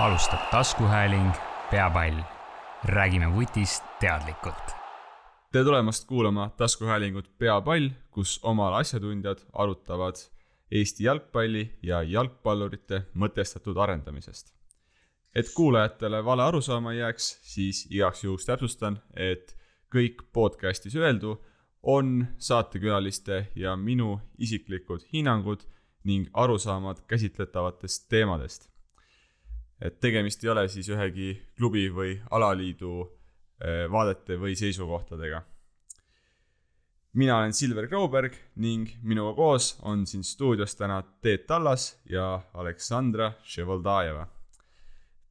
alustab taskuhääling Peapall. räägime vutist teadlikult. tere tulemast kuulama taskuhäälingut Peapall, kus omal asjatundjad arutavad Eesti jalgpalli ja jalgpallurite mõtestatud arendamisest. et kuulajatele vale arusaama ei jääks, siis igaks juhuks täpsustan, et kõik podcastis öeldu on saatekülaliste ja minu isiklikud hinnangud ning arusaamad käsitletavatest teemadest. Et tegemist ei ole siis ühegi klubi või alaliidu eh, vaadete või seisukohtadega. mina olen Silver Grauberg ning minuga koos on siin stuudios täna Teet Tallas ja Aleksandra Ševoldajeva.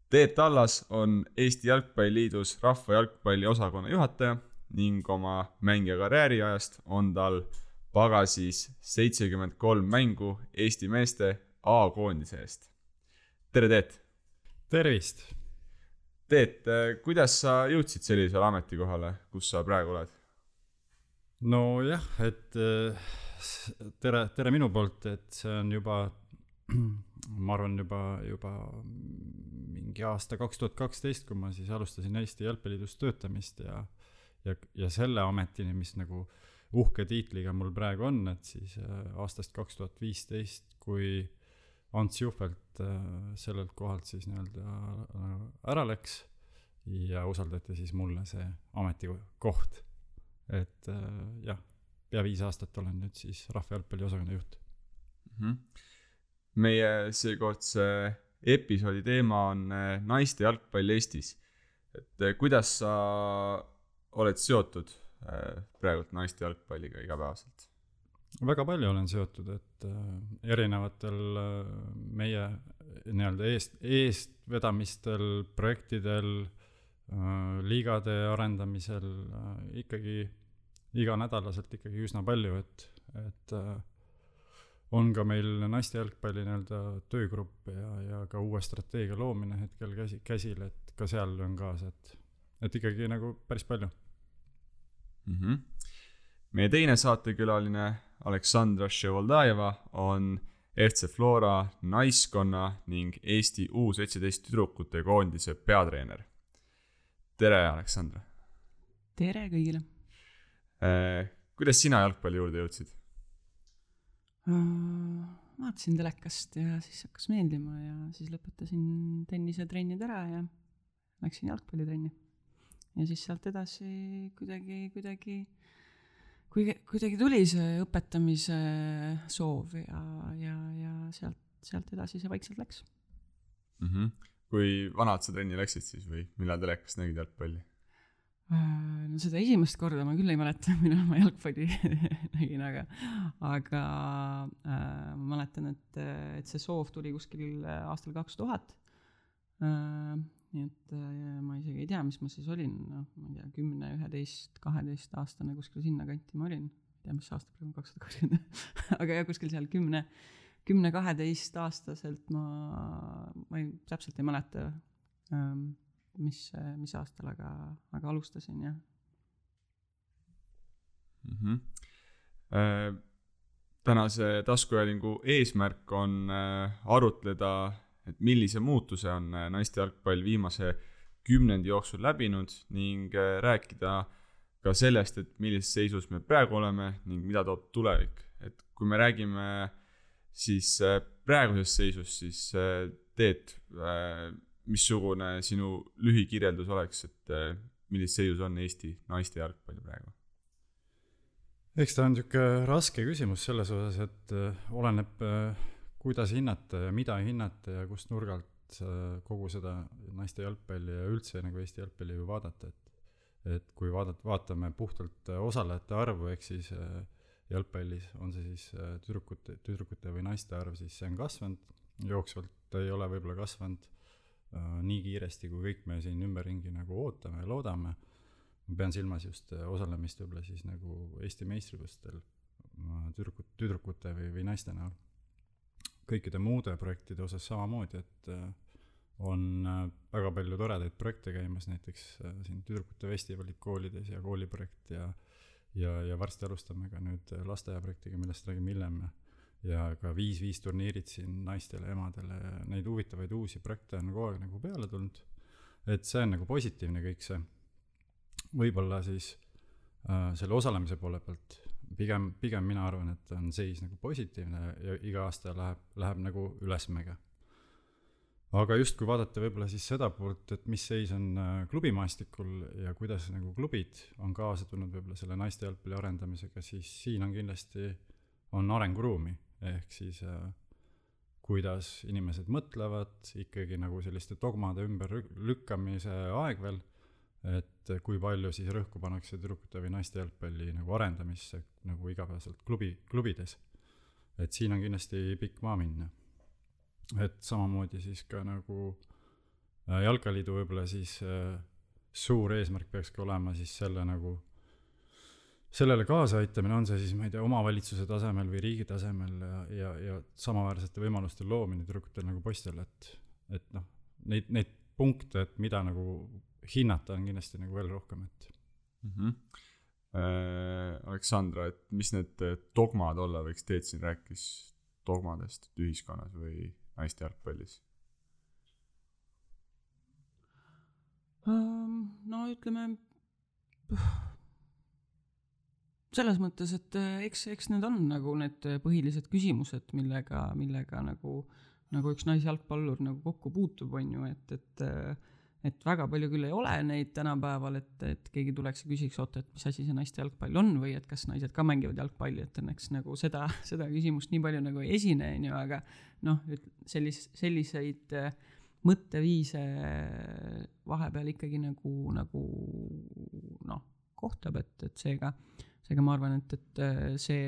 Teet Tallas on Eesti Jalgpalliliidus rahva jalgpalli osakonna juhataja ning oma mängija karjääriajast on tal pagasis seitsekümmend kolm mängu Eesti meeste A-koondise eest. tere, Teet! Tervist! Teet, kuidas sa jõudsid sellisele ametikohale, kus sa praegu oled? nojah, et äh, tere, tere minu poolt, et see on juba, ma arvan, juba, juba mingi aasta kaks tuhat kaksteist, kui ma siis alustasin Eesti Jalgpalliliidus töötamist ja ja, ja selle ametini, mis nagu äh, uhke tiitliga mul praegu on, et siis äh, aastast kaks tuhat viisteist, kui Ants Juhvelt äh, sellelt kohalt siis nii-öelda äh, ära läks ja usaldati siis mulle see ametikoht. et jah, pea viis aastat olen nüüd siis Rahva Jalgpalli osakonna juht mm. -hmm. meie seekordse episoodi teema on naiste jalgpall Eestis. et kuidas sa oled seotud Äh, praegult naiste jalgpalliga igapäevaselt? Väga palju olen seotud, et äh, erinevatel äh, meie nii-öelda eest, eestvedamistel, projektidel, liigade arendamisel ikkagi iganädalaselt ikkagi üsna palju, et, et on ka meil naiste jalgpalli nii-öelda töögrupp ja, ja ka uue strateegia loomine hetkel käsi, käsil, et ka seal on kaasa, et, et ikkagi nagu päris palju mm. -hmm. meie teine saatekülaline Aleksandra Ševoldajeva on FC Flora naiskonna ning Eesti U seitseteist tüdrukute koondise peatreener. tere, Aleksandra. tere kõigile eh,. kuidas sina jalgpalli juurde jõudsid uh,? vaatasin telekast ja siis hakkas meeldima ja siis lõpetasin tennisetrennid ära ja läksin jalgpallitrenni ja siis sealt edasi kuidagi, kuidagi, kuidagi, kuidagi tuli see õpetamise soov ja, ja, ja sealt, sealt edasi see vaikselt läks mm. -hmm. kui vanad sa trenni läksid siis või millal telekast nägid jalgpalli? Äh, no seda esimest korda ma küll ei mäleta, millal ma jalgpalli nägin, aga, aga äh, ma mäletan, et, et see soov tuli kuskil aastal kaks tuhat äh, nii et äh, ma isegi ei tea, mis ma siis olin, noh, ma ei tea, kümne, üheteist, kaheteistaastane, kuskil sinnakanti ma olin. ei tea, mis aasta praegu on, kaks tuhat kakskümmend, aga jah, kuskil seal kümne, kümne-kaheteistaastaselt ma, ma ei, täpselt ei mäleta ähm,, mis, mis aastal, aga, aga alustasin, jah mm. -hmm. Äh, tänase taskuhäälingu eesmärk on äh, arutleda et millise muutuse on äh, naiste jalgpall viimase kümnendi jooksul läbinud ning äh, rääkida ka sellest, et millises seisus me praegu oleme ning mida toob tulevik. et kui me räägime siis äh, praegusest seisust, siis Teet, missugune sinu lühikirjeldus oleks, et millises seisus on Eesti naiste jalgpall praegu? eks ta on niisugune raske küsimus selles osas, et oleneb kuidas hinnata ja mida hinnata ja kust nurgalt kogu seda naiste jalgpalli ja üldse nagu Eesti jalgpalli ju vaadata, et et kui vaadata, vaatame puhtalt osalejate arvu, ehk siis äh, jalgpallis on see siis äh, tüdrukute, tüdrukute või naiste arv, siis see on kasvanud, jooksvalt ei ole võib-olla kasvanud äh, nii kiiresti, kui kõik me siin ümberringi nagu ootame ja loodame. ma pean silmas just osalemist võib-olla siis nagu Eesti meistrivõistlustel tüdrukut, tüdrukute või, või naiste näol kõikide muude projektide osas samamoodi, et äh, on äh, väga palju toredaid projekte käimas, näiteks äh, siin tüdrukute festivalid koolides ja kooliprojekt ja ja, ja varsti alustame ka nüüd lasteaiaprojektiga, millest räägime hiljem. ja ka viis-viis turniirid siin naistele, emadele neid huvitavaid uusi projekte on kogu aeg nagu peale tulnud. et see on nagu positiivne kõik see. võib-olla siis äh, selle osalemise poole pealt pigem, pigem mina arvan, et on seis nagu positiivne ja iga aasta läheb, läheb nagu ülesmäge. aga just, kui vaadata võib-olla siis seda poolt, et mis seis on äh, klubimaastikul ja kuidas nagu klubid on kaasa tulnud võib-olla selle naiste jalgpalli arendamisega, siis siin on kindlasti, on arenguruumi, ehk siis äh, kuidas inimesed mõtlevad, ikkagi nagu selliste dogmade ümberlükkamise aeg veel et kui palju siis rõhku pannakse tüdrukute või naiste jalgpalli nagu arendamisse nagu igapäevaselt klubi, klubides. et siin on kindlasti pikk maa minna. et samamoodi siis ka nagu äh, jalkaliidu võib-olla siis äh, suur eesmärk peakski olema siis selle nagu sellele kaasaaitamine, on see siis, ma ei tea, omavalitsuse tasemel või riigi tasemel ja, ja, ja samaväärsete võimaluste loomine tüdrukutel nagu poistel, et, et noh, neid, neid punkte, et mida nagu hinnata on kindlasti nagu veel rohkem, et mm. -hmm. Äh, Aleksandra, et mis need dogmad olla võiks, Teet siin rääkis dogmadest ühiskonnas või naiste jalgpallis um,? no ütleme selles mõttes, et äh, eks, eks need on nagu need põhilised küsimused, millega, millega nagu, nagu üks naisjalgpallur nagu kokku puutub, on ju, et, et äh, et väga palju küll ei ole neid tänapäeval, et, et keegi tuleks ja küsiks, oota, et mis asi see naiste jalgpall on? või et kas naised ka mängivad jalgpalli, et õnneks nagu seda, seda küsimust nii palju nagu ei esine, on ju, aga noh, sellis-, selliseid äh, mõtteviise vahepeal ikkagi nagu, nagu noh, kohtab, et, et seega, seega ma arvan, et, et äh, see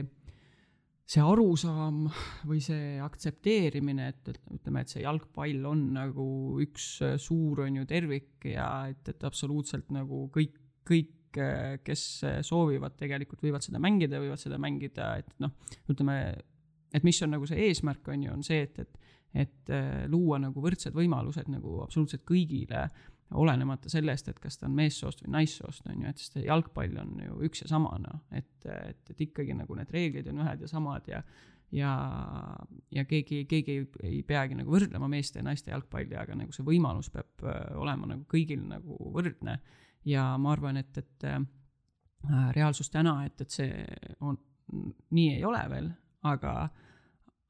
see arusaam või see aktsepteerimine, et, et ütleme, et see jalgpall on nagu üks äh, suur, on ju, tervik ja et, et absoluutselt nagu kõik, kõik, äh, kes äh, soovivad, tegelikult võivad seda mängida, võivad seda mängida, et noh, ütleme, et mis on nagu see eesmärk, on ju, on see, et, et et luua nagu võrdsed võimalused nagu absoluutselt kõigile olenemata sellest, et kas ta on meessoost või naissoost, on ju, et sest jalgpall on ju üks ja sama, noh, et, et, et ikkagi nagu need reeglid on ühed ja samad ja ja, ja keegi, keegi ei, ei peagi nagu võrdlema meeste ja naiste jalgpalli, aga nagu see võimalus peab äh, olema nagu kõigil nagu võrdne. ja ma arvan, et, et äh, reaalsus täna, et, et see on, nii ei ole veel, aga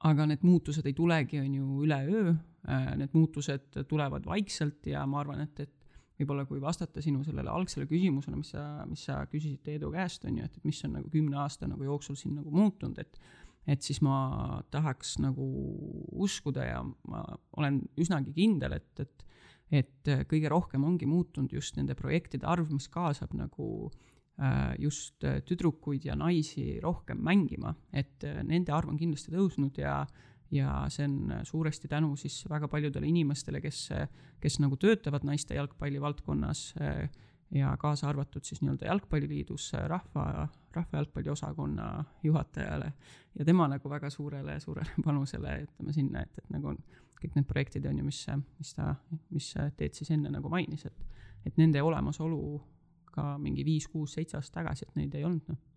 aga need muutused ei tulegi, on ju, üleöö, need muutused tulevad vaikselt ja ma arvan, et, et võib-olla kui vastata sinu sellele algsele küsimusele, mis sa, mis sa küsisid Teedu käest, on ju, et, et mis on nagu kümne aasta nagu jooksul siin nagu muutunud, et et siis ma tahaks nagu uskuda ja ma olen üsnagi kindel, et, et et kõige rohkem ongi muutunud just nende projektide arv, mis kaasab nagu äh, Äh, just äh, tüdrukuid ja naisi rohkem mängima, et äh, nende arv on kindlasti tõusnud ja ja see on suuresti tänu siis väga paljudele inimestele, kes, kes nagu töötavad naiste jalgpalli valdkonnas ja kaasa arvatud siis nii-öelda Jalgpalliliidus rahva, rahvajalgpalli osakonna juhatajale. Ja tema nagu väga suurele, suurele panusele, ütleme sinna, et, et nagu on kõik need projektid on ju, mis, mis ta, mis Teet siis enne nagu mainis, et, et nende olemasolu ka mingi viis, kuus, seitse aastat tagasi, et neid ei olnud, noh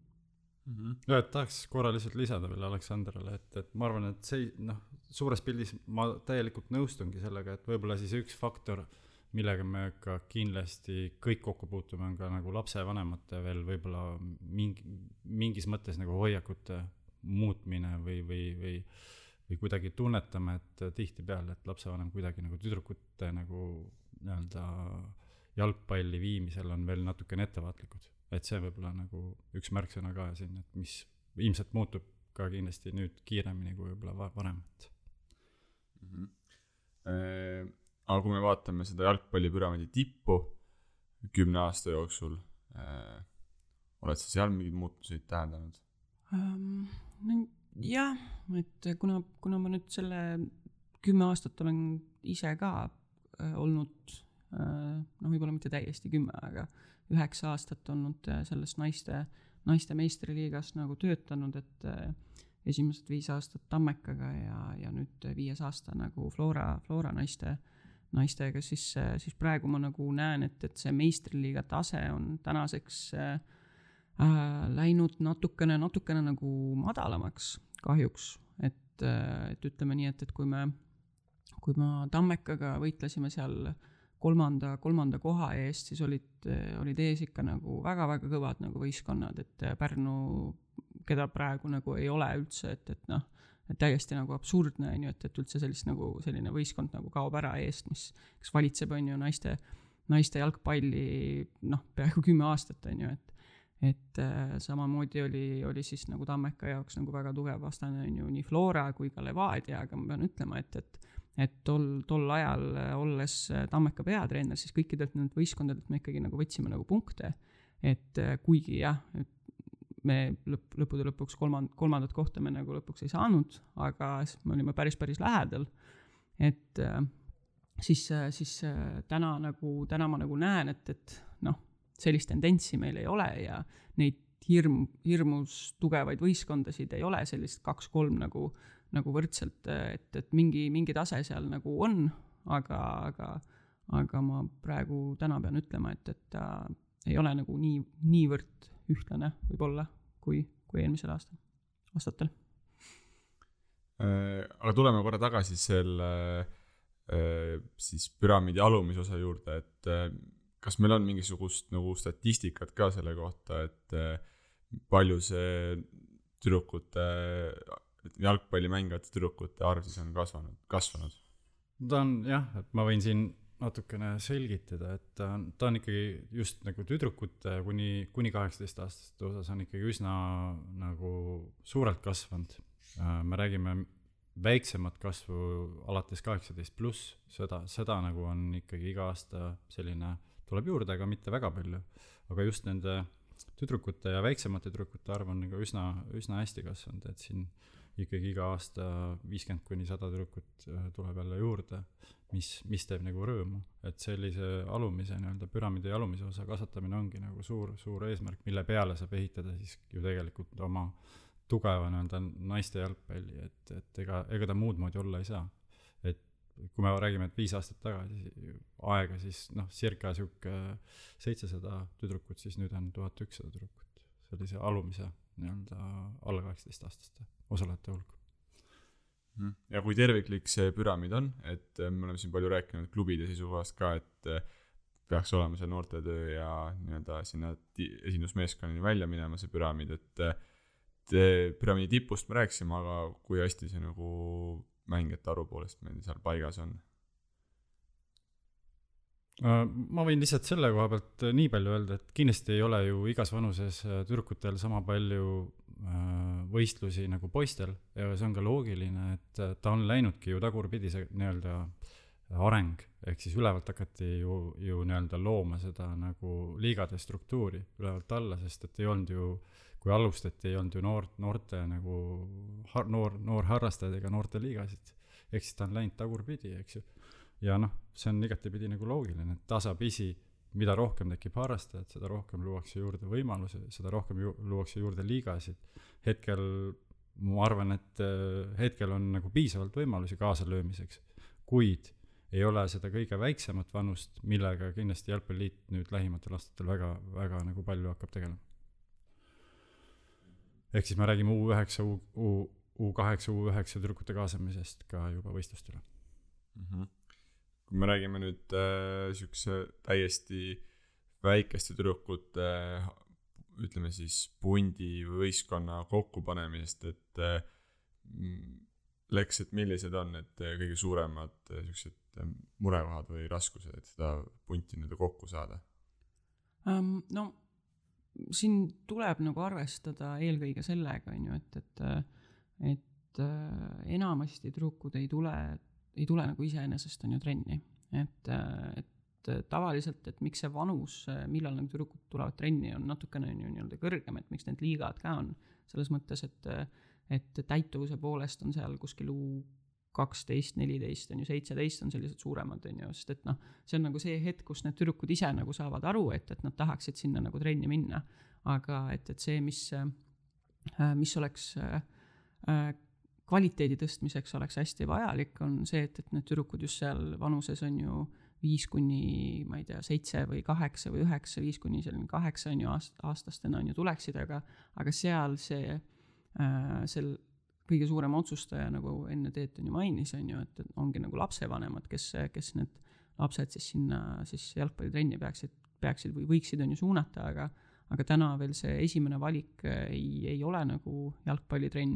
mm -hmm.. ja, et tahaks korra lihtsalt lisada veel Aleksanderile, et, et ma arvan, et see, noh, suures pildis ma täielikult nõustungi sellega, et võib-olla siis üks faktor, millega me ka kindlasti kõik kokku puutume, on ka nagu lapsevanemate veel võib-olla mingi, mingis mõttes nagu hoiakute muutmine või, või, või või kuidagi tunnetame, et tihtipeale, et lapsevanem kuidagi nagu tüdrukute nagu nii-öelda jalgpalli viimisel on veel natukene ettevaatlikud. Et see võib-olla nagu üks märksõna ka siin, et mis ilmselt muutub ka kindlasti nüüd kiiremini kui võib-olla varem, et mm. -hmm. Äh, aga kui me vaatame seda jalgpallipüramiidi tippu kümne aasta jooksul äh,, oled sa seal mingeid muutuseid täheldanud um,? no jah, et kuna, kuna ma nüüd selle kümme aastat olen ise ka äh, olnud Äh, noh, võib-olla mitte täiesti kümme, aga üheksa aastat olnud äh, selles naiste, naiste meistriliigas nagu töötanud, et äh, esimesed viis aastat Tammekaga ja, ja nüüd viies aasta nagu Flora, Flora naiste, naistega, siis, siis praegu ma nagu näen, et, et see meistriliiga tase on tänaseks äh, läinud natukene, natukene nagu madalamaks kahjuks, et et, ütleme nii, et, et kui me, kui ma Tammekaga võitlesime seal kolmanda, kolmanda koha eest, siis olid, olid ees ikka nagu väga-väga kõvad nagu võistkonnad, et Pärnu, keda praegu nagu ei ole üldse, et, et noh, et täiesti nagu absurdne on ju, et, et üldse sellist nagu selline võistkond nagu kaob ära eest, mis, kes valitseb, on ju, naiste, naiste jalgpalli noh, peaaegu kümme aastat on ju, et et äh, samamoodi oli, oli siis nagu Tammeka jaoks nagu väga tugev vastane on ju nii Flora kui ka Levadia, aga ma pean ütlema, et, et et tol, tol ajal äh, olles äh, Tammeka peatreener, siis kõikidelt nendelt võistkondadelt me ikkagi nagu võtsime nagu punkte. et äh, kuigi jah, et me lõpp, lõppude lõpuks kolmand-, kolmandat kohta me nagu lõpuks ei saanud, aga me olime päris, päris lähedal. et siis, siis täna nagu, täna ma nagu näen, et, et noh, sellist tendentsi meil ei ole ja neid hirm, hirmus tugevaid võistkondasid ei ole, sellist kaks-kolm nagu, nagu võrdselt, et, et mingi, mingi tase seal nagu on, aga, aga, aga ma praegu täna pean ütlema, et, et ta ei ole nagu nii, niivõrd ühtlane võib-olla, kui, kui eelmisel aastal, aastatel. aga tuleme korra tagasi selle siis püramiidi alumise osa juurde, et kas meil on mingisugust nagu statistikat ka selle kohta, et palju see tüdrukute, jalgpalli mängivate tüdrukute arv siis on kasvanud, kasvanud? ta on jah, et ma võin siin natukene selgitada, et ta on, ta on ikkagi just nagu tüdrukute kuni, kuni kaheksateistaastaste osas on ikkagi üsna nagu suurelt kasvanud. me räägime väiksemat kasvu alates kaheksateist pluss, seda, seda nagu on ikkagi iga aasta selline, tuleb juurde, aga mitte väga palju. aga just nende tüdrukute ja väiksemate tüdrukute arv on nagu üsna, üsna hästi kasvanud, et siin ikkagi iga aasta viiskümmend kuni sada tüdrukut äh, tuleb jälle juurde, mis, mis teeb nagu rõõmu. et sellise alumise nii-öelda püramiidi alumise osa kasvatamine ongi nagu suur, suur eesmärk, mille peale saab ehitada siis ju tegelikult oma tugeva nii-öelda naiste jalgpalli, et, et ega, ega ta muud moodi olla ei saa. et kui me räägime, et viis aastat tagasi aega, siis noh, circa sihuke seitsesada tüdrukut, siis nüüd on tuhat ükssada tüdrukut. sellise alumise nii-öelda alla kaheksateistaastaste osalejate hulk. Mhm. ja kui terviklik see püramiid on, et äh, me oleme siin palju rääkinud klubide seisukohast ka, et äh, peaks olema see noortetöö ja nii-öelda sinna esindusmeeskonnani välja minema, see püramiid, et et püramiidi tipust me rääkisime, aga kui hästi see nagu mängijate arvu poolest meil seal paigas on? Äh, ma võin lihtsalt selle koha pealt äh, nii palju öelda, et kindlasti ei ole ju igas vanuses äh, tüdrukutel sama palju võistlusi nagu poistel. Ja see on ka loogiline, et ta on läinudki ju tagurpidi, see nii-öelda areng, ehk siis ülevalt hakati ju, ju nii-öelda looma seda nagu liigade struktuuri ülevalt alla, sest et ei olnud ju, kui alustati, ei olnud ju noort, noorte nagu har-, noor, noorharrastajaid ega noorteliigasid. ehk siis ta on läinud tagurpidi, eks ju ja noh, see on igatepidi nagu loogiline, et tasapisi, mida rohkem tekib harrastajaid, seda rohkem luuakse juurde võimalusi, seda rohkem ju luuakse juurde liigasid. hetkel ma arvan, et äh, hetkel on nagu piisavalt võimalusi kaasalöömiseks, kuid ei ole seda kõige väiksemat vanust, millega kindlasti Jalgpalliliit nüüd lähimatel aastatel väga, väga nagu palju hakkab tegelema. ehk siis me räägime U üheksa, U, U, U kaheksa, U üheksa tüdrukute kaasamisest ka juba võistlustele mm. -hmm kui me räägime nüüd äh, siukse täiesti väikeste tüdrukute äh, ütleme siis pundi või võistkonna kokkupanemisest, et äh, Leks, et millised on need äh, kõige suuremad äh, siuksed äh, murekohad või raskused, et seda punti nii-öelda kokku saada um,? no siin tuleb nagu arvestada eelkõige sellega, on ju, et, et, et enamasti tüdrukud ei tule ei tule nagu iseenesest, on ju, trenni. et, et tavaliselt, et miks see vanus, millal nagu tüdrukud tulevad trenni, on natukene on ju nii-öelda kõrgem, et miks need liigad ka on, selles mõttes, et et täituvuse poolest on seal kuskil U kaksteist, neliteist on ju, seitseteist on sellised suuremad, on ju, sest et noh, see on nagu see hetk, kus need tüdrukud ise nagu saavad aru, et, et nad tahaksid sinna nagu trenni minna. aga et, et see, mis, mis oleks kvaliteedi tõstmiseks oleks hästi vajalik, on see, et, et need tüdrukud just seal vanuses on ju viis kuni ma ei tea, seitse või kaheksa või üheksa, viis kuni selline kaheksa on ju aast-, aastastena on ju tuleksid, aga, aga seal see äh,, sel kõige suurem otsustaja, nagu enne Teet on ju mainis, on ju, et, ongi nagu lapsevanemad, kes, kes need lapsed siis sinna siis jalgpallitrenni peaksid, peaksid või võiksid on ju suunata, aga aga täna veel see esimene valik ei, ei ole nagu jalgpallitrenn.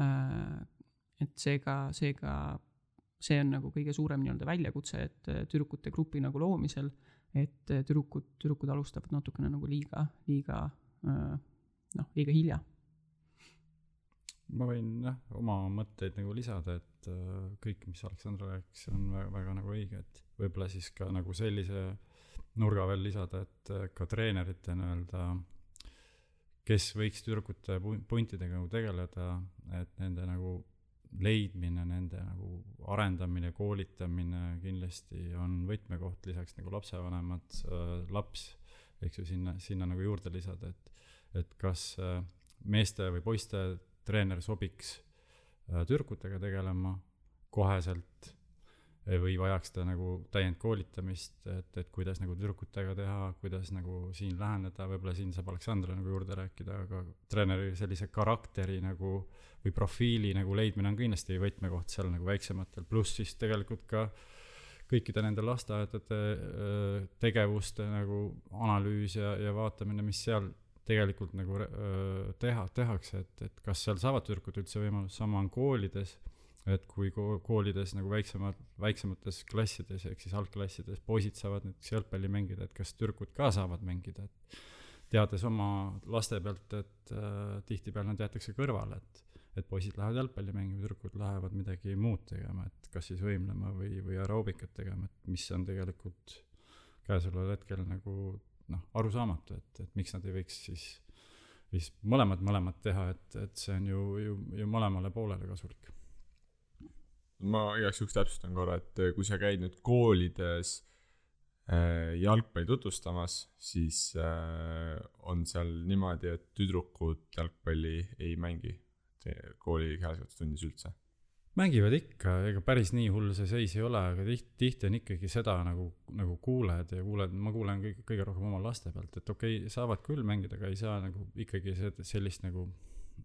Et seega, seega see on nagu kõige suurem nii-öelda väljakutse, et tüdrukute grupi nagu loomisel, et tüdrukud, tüdrukud alustavad natukene nagu liiga, liiga noh, liiga hilja. Ma võin jah, oma mõtteid nagu lisada, et äh, kõik, mis Aleksandr rääkis, on väga, väga nagu õige, et võib-olla siis ka nagu sellise nurga veel lisada, et äh, ka treenerite nii-öelda, kes võiks tüdrukute puntidega nagu tegeleda, et nende nagu leidmine, nende nagu arendamine, koolitamine kindlasti on võtmekoht lisaks nagu lapsevanemad äh,, laps, eks ju, sinna, sinna nagu juurde lisada, et, et kas äh, meeste või poiste treener sobiks äh, tüdrukutega tegelema koheselt või vajaks ta nagu täiendkoolitamist, et, et kuidas nagu tüdrukutega teha, kuidas nagu siin läheneda, võib-olla siin saab Aleksandr nagu juurde rääkida, aga treeneri sellise karakteri nagu või profiili nagu leidmine on kindlasti võtmekoht seal nagu väiksematel, pluss siis tegelikult ka kõikide nende lasteaedade tegevuste nagu analüüs ja, ja vaatamine, mis seal tegelikult nagu öö, teha, tehakse, et, et kas seal saavad tüdrukud üldse võimalust, sama on koolides, et kui ko-, koolides nagu väiksemad, väiksemates klassides, ehk siis algklassides poisid saavad näiteks jalgpalli mängida, et kas tüdrukud ka saavad mängida, et teades oma laste pealt, et äh, tihtipeale nad jäetakse kõrvale, et et poisid lähevad jalgpalli mängima, tüdrukud lähevad midagi muud tegema, et kas siis võimlema või, või aeroobikat tegema, et mis on tegelikult käesoleval hetkel nagu noh, arusaamatu, et, et miks nad ei võiks siis, siis mõlemad, mõlemad teha, et, et see on ju, ju, ju mõlemale poolele kasulik. Ma igaks juhuks täpsustan korra, et kui sa käid nüüd koolides äh, jalgpalli tutvustamas, siis äh, on seal niimoodi, et tüdrukud jalgpalli ei mängi kooli kehalkasvatustunnis üldse. Mängivad ikka, ega päris nii hull see seis ei ole, aga tihti, tihti on ikkagi seda nagu, nagu kuuled ja kuuled, ma kuulen kõige, kõige rohkem oma laste pealt, et okei okay,, saavad küll mängida, aga ei saa nagu ikkagi sellist nagu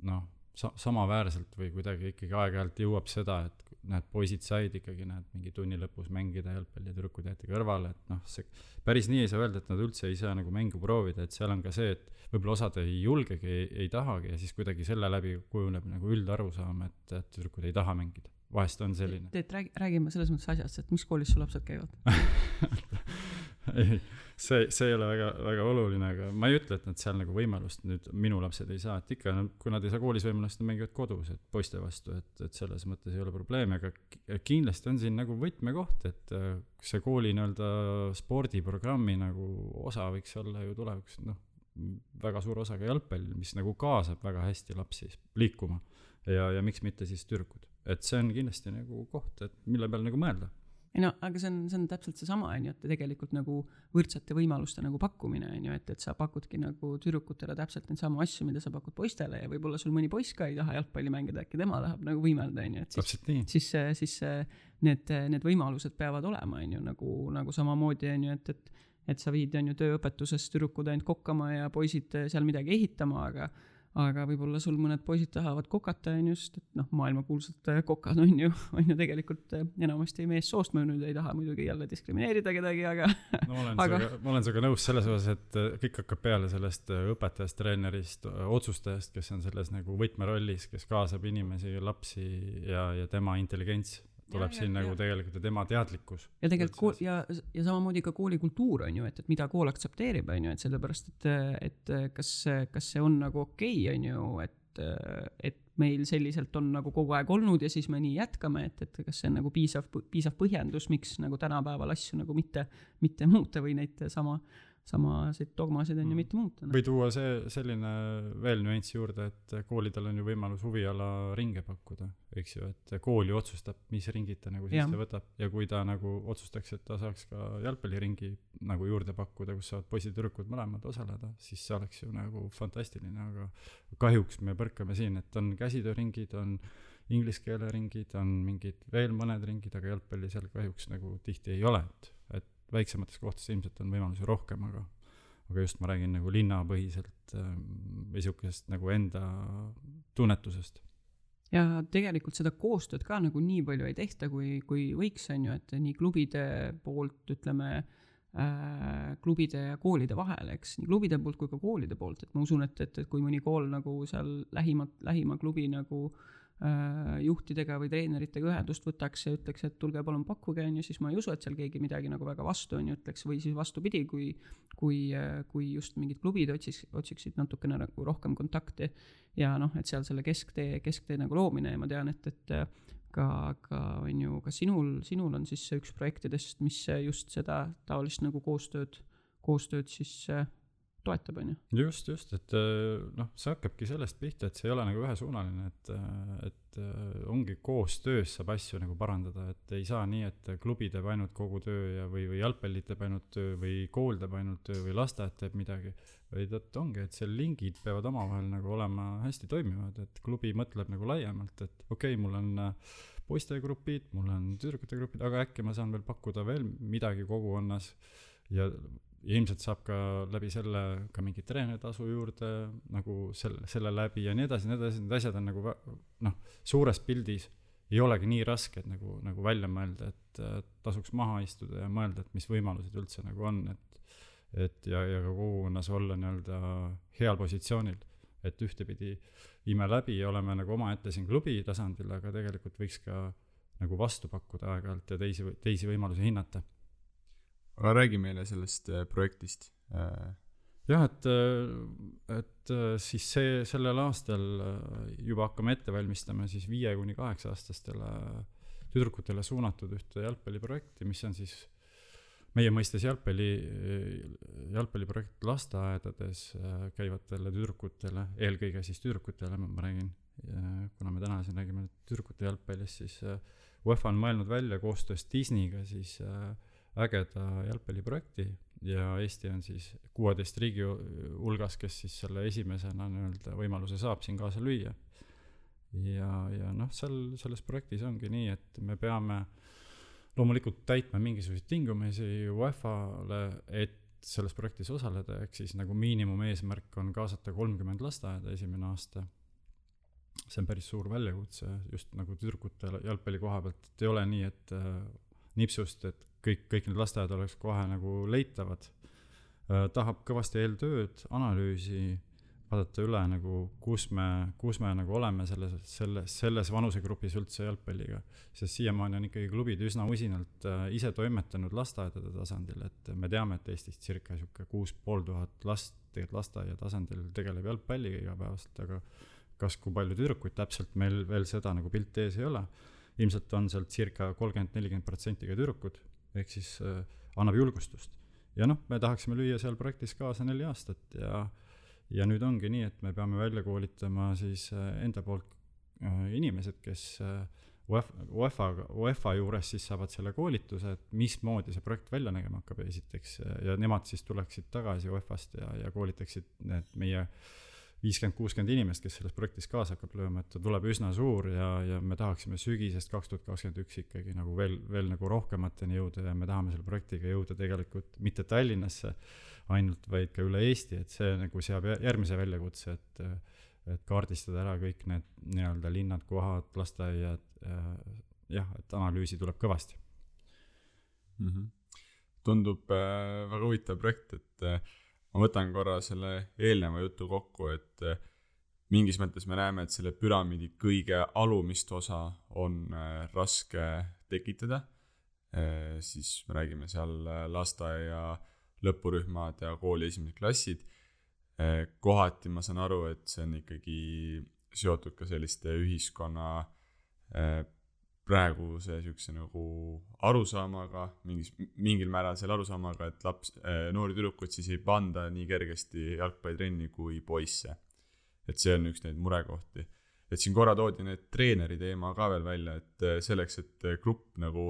noh, sa-, samaväärselt või kuidagi ikkagi aeg-ajalt jõuab seda, et näed, poisid said ikkagi, näed, mingi tunni lõpus mängida jalgpalli ja tüdrukud jäeti kõrvale, et noh, see päris nii ei saa öelda, et nad üldse ei saa nagu mängu proovida, et seal on ka see, et võib-olla osad ei julgegi, ei, ei tahagi ja siis kuidagi selle läbi kujuneb nagu üldarusaam, et, et tüdrukud ei taha mängida. vahest on selline. Teet, räägi, räägime selles mõttes asjast, et mis koolis su lapsed käivad ei, see, see ei ole väga, väga oluline, aga ma ei ütle, et nad seal nagu võimalust nüüd, minu lapsed ei saa, et ikka, kui nad ei saa koolis võimalust, nad mängivad kodus, et poiste vastu, et, et selles mõttes ei ole probleemi, aga kindlasti on siin nagu võtmekoht, et äh, see kooli nii-öelda spordiprogrammi nagu osa võiks olla ju tulevikus, noh, väga suur osa ka jalgpall, mis nagu kaasab väga hästi lapsi liikuma. ja, ja miks mitte siis tüdrukud, et see on kindlasti nagu koht, et mille peal nagu mõelda ei no aga see on, see on täpselt seesama, on ju, et tegelikult nagu võrdsete võimaluste nagu pakkumine, on ju, et, et sa pakudki nagu tüdrukutele täpselt neid samu asju, mida sa pakud poistele ja võib-olla sul mõni poiss ka ei taha jalgpalli mängida, äkki tema tahab nagu võimelda, on ju, et siis, siis, siis need, need võimalused peavad olema, on ju, nagu, nagu samamoodi, on ju, et, et et sa viid, on ju, tööõpetuses tüdrukud ainult kokkama ja poisid seal midagi ehitama, aga aga võib-olla sul mõned poisid tahavad kokata, on ju, sest et noh, maailmakuulsad kokad on ju, on ju tegelikult äh, enamasti meessoost, ma nüüd ei taha muidugi jälle diskrimineerida kedagi, aga no ma olen aga... sinuga, ma olen sinuga nõus selles osas, et äh, kõik hakkab peale sellest õpetajast, treenerist, otsustajast, kes on selles nagu võtmerollis, kes kaasab inimesi, lapsi ja, ja tema intelligents tuleb ja, siin ja, nagu ja. tegelikult tema teadlikkus. ja tegelikult kool ja, ja samamoodi ka koolikultuur on ju, et, et mida kool aktsepteerib, on ju, et sellepärast, et, et kas, kas see on nagu okei okay,, on ju, et, et meil selliselt on nagu kogu aeg olnud ja siis me nii jätkame, et, et kas see on nagu piisav, piisav põhjendus, miks nagu tänapäeval asju nagu mitte, mitte muuta või neid sama samasid dogmasid on ju mm. mitte muuta. või tuua see, selline veel nüanss juurde, et koolidel on ju võimalus huviala ringe pakkuda, eks ju, et kool ju otsustab, mis ringid ta nagu sisse võtab ja kui ta nagu otsustaks, et ta saaks ka jalgpalliringi nagu juurde pakkuda, kus saavad poisid-tüdrukud mõlemad osaleda, siis see oleks ju nagu fantastiline, aga kahjuks me põrkame siin, et on käsitööringid, on inglise keele ringid, on mingid veel mõned ringid, aga jalgpalli seal kahjuks nagu tihti ei ole, et väiksemates kohtades ilmselt on võimalusi rohkem, aga aga just ma räägin nagu linnapõhiselt ähm, või sihukesest nagu enda tunnetusest. ja tegelikult seda koostööd ka nagu nii palju ei tehta, kui, kui võiks, on ju, et nii klubide poolt ütleme äh,, klubide ja koolide vahel, eks, nii klubide poolt kui ka koolide poolt, et ma usun, et, et, et kui mõni kool nagu seal lähima, lähima klubi nagu äh, juhtidega või treeneritega ühendust võtaks ja ütleks, et tulge palun pakkuge, on ju, siis ma ei usu, et seal keegi midagi nagu väga vastu, on ju, ütleks, või siis vastupidi, kui kui, kui just mingid klubid otsiks, otsiksid natukene nagu rohkem kontakti ja noh, et seal selle kesktee, kesktee nagu loomine ja ma tean, et, et ka, ka on ju, ka sinul, sinul on siis üks projektidest, mis just seda taolist nagu koostööd, koostööd siis toetab, on ju. just, just, et äh, noh, see hakkabki sellest pihta, et see ei ole nagu ühesuunaline, et, äh, et äh, ongi koostöös saab asju nagu parandada, et ei saa nii, et klubi teeb ainult kogu töö ja, või, või jalgpalli teeb ainult töö või kool teeb ainult töö või lasteaed teeb midagi. vaid et ongi, et seal lingid peavad omavahel nagu olema hästi toimivad, et klubi mõtleb nagu laiemalt, et okei okay,, mul on poistegrupid, mul on tüdrukute grupid, aga äkki ma saan veel pakkuda veel midagi kogukonnas ja ja ilmselt saab ka läbi selle ka mingit treeneritasu juurde nagu selle, selle läbi ja nii edasi, nii edasi, need asjad on nagu noh, suures pildis ei olegi nii rasked nagu, nagu välja mõelda, et tasuks maha istuda ja mõelda, et mis võimalused üldse nagu on, et et ja, ja ka kogukonnas olla nii-öelda heal positsioonil, et ühtepidi viime läbi ja oleme nagu omaette siin klubi tasandil, aga tegelikult võiks ka nagu vastu pakkuda aeg-ajalt ja teisi, teisi võimalusi hinnata aga räägi meile sellest äh, projektist. Äh. jah, et, äh, et siis see, sellel aastal juba hakkame ette valmistama siis viie kuni kaheksa aastastele tüdrukutele suunatud ühte jalgpalliprojekti, mis on siis meie mõistes jalgpalli, jalgpalliprojekt lasteaedades käivatele tüdrukutele, eelkõige siis tüdrukutele, ma räägin, kuna me täna siin räägime tüdrukute jalgpallist, siis UEFA on mõelnud välja koostöös Disneyga siis äh, ägeda jalgpalliprojekti ja Eesti on siis kuueteist riigi hulgas, kes siis selle esimesena nii-öelda võimaluse saab siin kaasa lüüa. ja, ja noh, seal selles projektis ongi nii, et me peame loomulikult täitma mingisuguseid tingimusi UEFA-le, et selles projektis osaleda, ehk siis nagu miinimumeesmärk on kaasata kolmkümmend lasteaeda esimene aasta. see on päris suur väljakutse just nagu tüdrukute jalgpalli koha pealt, et ei ole nii, et äh, nipsust, et kõik, kõik need lasteaiad oleks kohe nagu leitavad. Äh, tahab kõvasti eeltööd, analüüsi, vaadata üle nagu, kus me, kus me nagu oleme selles, selles, selles vanusegrupis üldse jalgpalliga. sest siiamaani on ikkagi klubid üsna usinalt äh, ise toimetanud lasteaedade tasandil, et me teame, et Eestis circa sihuke kuus pool tuhat last tegelikult lasteaia tasandil tegeleb jalgpalliga igapäevaselt, aga kas, kui palju tüdrukuid täpselt meil veel seda nagu pilti ees ei ole. ilmselt on sealt circa kolmkümmend, nelikümmend protsenti ka tüdrukud ehk siis äh, annab julgustust. ja noh, me tahaksime lüüa seal projektis kaasa neli aastat ja, ja nüüd ongi nii, et me peame välja koolitama siis äh, enda poolt äh, inimesed, kes äh, UEFA, UEFA, UEFA juures siis saavad selle koolituse, et mismoodi see projekt välja nägema hakkab esiteks ja nemad siis tuleksid tagasi UEFA-st ja, ja koolitaksid need meie äh, viiskümmend, kuuskümmend inimest, kes selles projektis kaasa hakkab lööma, et ta tuleb üsna suur ja, ja me tahaksime sügisest kaks tuhat kakskümmend üks ikkagi nagu veel, veel nagu rohkemateni jõuda ja me tahame selle projektiga jõuda tegelikult mitte Tallinnasse ainult, vaid ka üle Eesti, et see nagu seab järgmise väljakutse, et et kaardistada ära kõik need nii-öelda linnad, kohad, lasteaiad, jah, et analüüsi tuleb kõvasti mm. -hmm. tundub äh, väga huvitav projekt, et äh, ma võtan korra selle eelneva jutu kokku, et eh, mingis mõttes me näeme, et selle püramiidi kõige alumist osa on eh, raske tekitada. Eh, siis me räägime seal lasteaia lõpurühmad ja kooli esimesed klassid. kohati ma saan aru, et see on ikkagi seotud ka selliste ühiskonna praeguse siukse nagu arusaamaga, mingis, mingil määral selle arusaamaga, et laps, äh, noori tüdrukuid siis ei panda nii kergesti jalgpallitrenni kui poisse. et see on üks neid murekohti. et siin korra toodi need treeneri teema ka veel välja, et äh, selleks, et äh, grupp nagu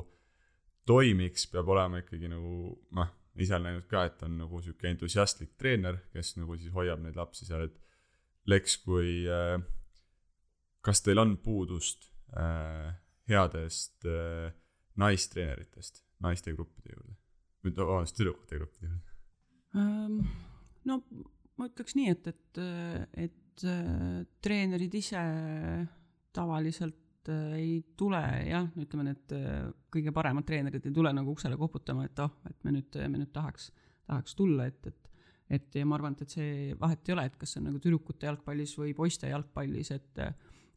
toimiks, peab olema ikkagi nagu noh, ise olen näinud ka, et on nagu sihuke entusiastlik treener, kes nagu siis hoiab neid lapsi seal, et Leks, kui äh, kas teil on puudust äh, headest äh, naistreeneritest naiste gruppide juurde, või vabandust, tüdrukute gruppide juurde um,? no ma ütleks nii, et, et, et äh, treenerid ise tavaliselt äh, ei tule jah, ütleme need äh, kõige paremad treenerid ei tule nagu uksele koputama, et oh, et me nüüd, me nüüd tahaks, tahaks tulla, et, et et ja ma arvan, et, see vahet ei ole, et kas see on nagu tüdrukute jalgpallis või poiste jalgpallis, et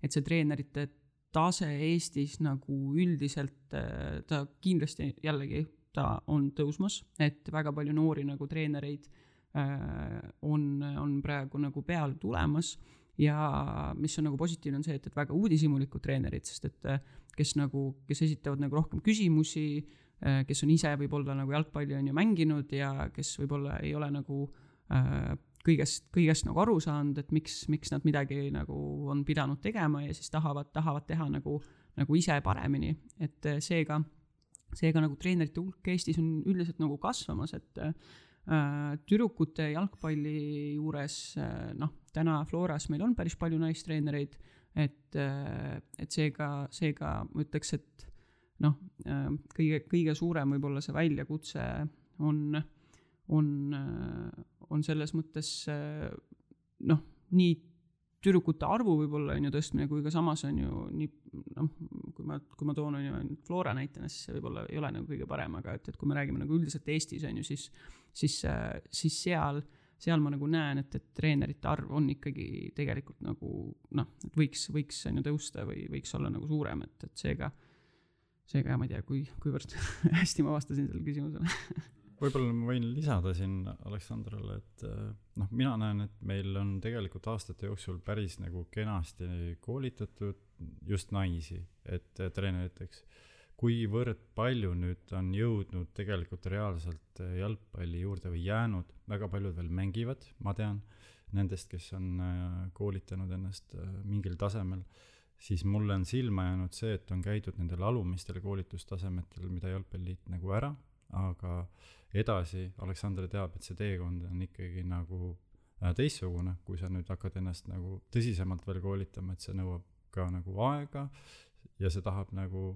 et see treenerite tase Eestis nagu üldiselt, ta kindlasti jällegi, ta on tõusmas, et väga palju noori nagu treenereid on, on praegu nagu peale tulemas. Ja mis on nagu positiivne, on see, et, et väga uudishimulikud treenerid, sest et äh, kes nagu, kes esitavad nagu rohkem küsimusi, äh, kes on ise võib-olla nagu jalgpalli on ju mänginud ja kes võib-olla ei ole nagu äh, kõigest, kõigest nagu aru saanud, et miks, miks nad midagi nagu on pidanud tegema ja siis tahavad, tahavad teha nagu, nagu ise paremini, et seega, seega nagu treenerite hulk Eestis on üldiselt nagu kasvamas, et Äh, tüdrukute jalgpalli juures äh, noh, täna Floras meil on päris palju naistreenereid, et, äh, et seega, seega ma ütleks, et noh, kõige, kõige suurem võib-olla see väljakutse on, on, on selles mõttes noh, nii tüdrukute arvu võib-olla on ju tõstmine, kui ka samas on ju nii noh, kui ma, kui ma toon on ju ainult Flora näitena, siis see võib-olla ei ole nagu kõige parem, aga et, et kui me räägime nagu üldiselt Eestis on ju, siis, siis, siis seal, seal ma nagu näen, et, et treenerite arv on ikkagi tegelikult nagu noh, et võiks, võiks on ju tõusta või võiks olla nagu suurem, et, et seega, seega ma ei tea, kui, kuivõrd hästi ma vastasin sellele küsimusele võib-olla ma võin lisada siin Aleksandrile, et äh, noh, mina näen, et meil on tegelikult aastate jooksul päris nagu kenasti koolitatud just naisi, et treeneriteks. kuivõrd palju nüüd on jõudnud tegelikult reaalselt jalgpalli juurde või jäänud, väga paljud veel mängivad, ma tean, nendest, kes on äh, koolitanud ennast äh, mingil tasemel, siis mulle on silma jäänud see, et on käidud nendel alumistel koolitustasemetel, mida Jalgpalliliit nagu ära, aga äh, edasi Aleksander teab, et see teekond on ikkagi nagu äh, teistsugune, kui sa nüüd hakkad ennast nagu tõsisemalt veel koolitama, et see nõuab ka nagu aega ja see tahab nagu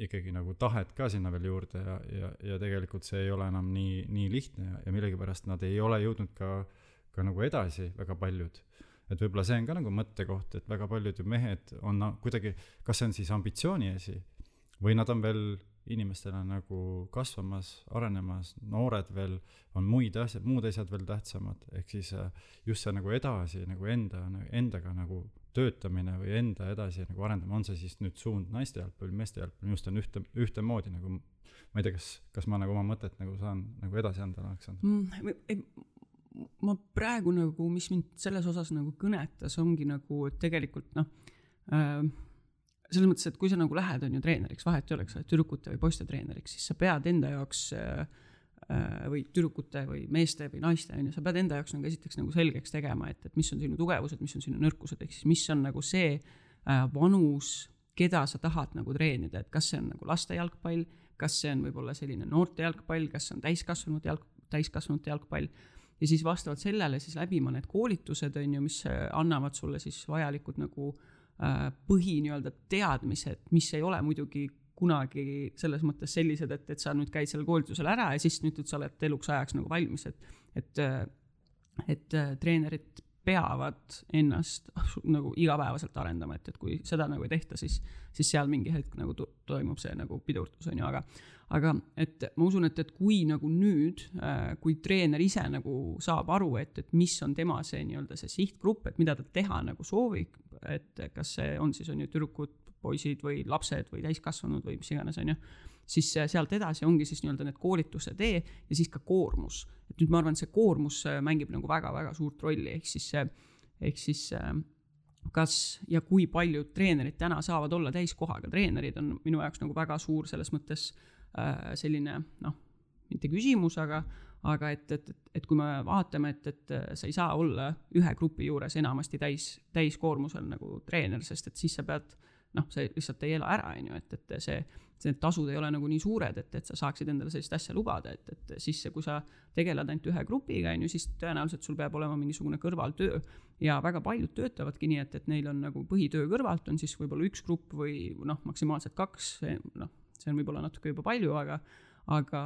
ikkagi nagu tahet ka sinna veel juurde ja, ja, ja tegelikult see ei ole enam nii, nii lihtne ja, ja millegipärast nad ei ole jõudnud ka, ka nagu edasi, väga paljud. et võib-olla see on ka nagu mõttekoht, et väga paljud ju mehed on kuidagi, kas see on siis ambitsiooni asi või nad on veel inimestena nagu kasvamas, arenemas, noored veel, on muid asju, muud asjad veel tähtsamad, ehk siis äh, just see nagu edasi nagu enda, endaga nagu töötamine või enda edasi nagu arendamine, on see siis nüüd suund naiste jalgpall, meeste jalgpall, minu arust on ühte, ühtemoodi nagu ma ei tea, kas, kas ma nagu oma mõtet nagu saan nagu edasi anda, Aleksandr mm,? ma praegu nagu, mis mind selles osas nagu kõnetas, ongi nagu, tegelikult noh äh,, selles mõttes, et kui sa nagu lähed, on ju, treeneriks, vahet ei ole, eks ole, tüdrukute või poiste treeneriks, siis sa pead enda jaoks äh, äh, või tüdrukute või meeste või naiste, on ju, sa pead enda jaoks nagu esiteks nagu selgeks tegema, et, et mis on sinu tugevused, mis on sinu nõrkused, ehk siis mis on nagu see äh, vanus, keda sa tahad nagu treenida, et kas see on nagu laste jalgpall, kas see on võib-olla selline noorte jalgpall, kas see on täiskasvanute jalg, täiskasvanute jalgpall. Ja siis vastavalt sellele siis läbima need koolitused, on ju, mis annavad sulle siis vajalikud nagu äh, põhi nii-öelda teadmised, mis ei ole muidugi kunagi selles mõttes sellised, et, et sa nüüd käid sellel koolitusel ära ja siis nüüd sa oled eluks ajaks nagu valmis, et, et, äh, et äh, treenerid peavad ennast nagu igapäevaselt arendama, et, et kui seda nagu ei tehta, siis, siis seal mingi hetk nagu toimub see nagu pidurdus, on ju, aga aga et ma usun, et, et kui nagu nüüd, kui treener ise nagu saab aru, et, et mis on tema see nii-öelda see sihtgrupp, et mida ta teha nagu soovib, et kas see on siis, on ju, tüdrukud, poisid või lapsed või täiskasvanud või mis iganes, on ju, siis sealt edasi ongi siis nii-öelda need koolituse tee ja siis ka koormus. et nüüd ma arvan, et see koormus mängib nagu väga-väga suurt rolli, ehk siis, ehk siis kas ja kui paljud treenerid täna saavad olla täiskohaga treenerid, on minu jaoks nagu väga suur selles mõttes äh, selline noh, mitte küsimus, aga, aga et, et, et, et kui me vaatame, et, et sa ei saa olla ühe grupi juures enamasti täis, täiskoormusel nagu treener, sest et siis sa pead noh, sa lihtsalt ei ela ära, on ju, et, et see, see, need tasud ei ole nagu nii suured, et, et sa saaksid endale sellist asja lubada, et, et siis, kui sa tegeled ainult ühe grupiga, on ju, siis tõenäoliselt sul peab olema mingisugune kõrvaltöö. ja väga paljud töötavadki nii, et, et neil on nagu põhitöö kõrvalt on siis võib-olla üks grupp või noh, maksimaalselt kaks, noh, see on võib-olla natuke juba palju, aga aga,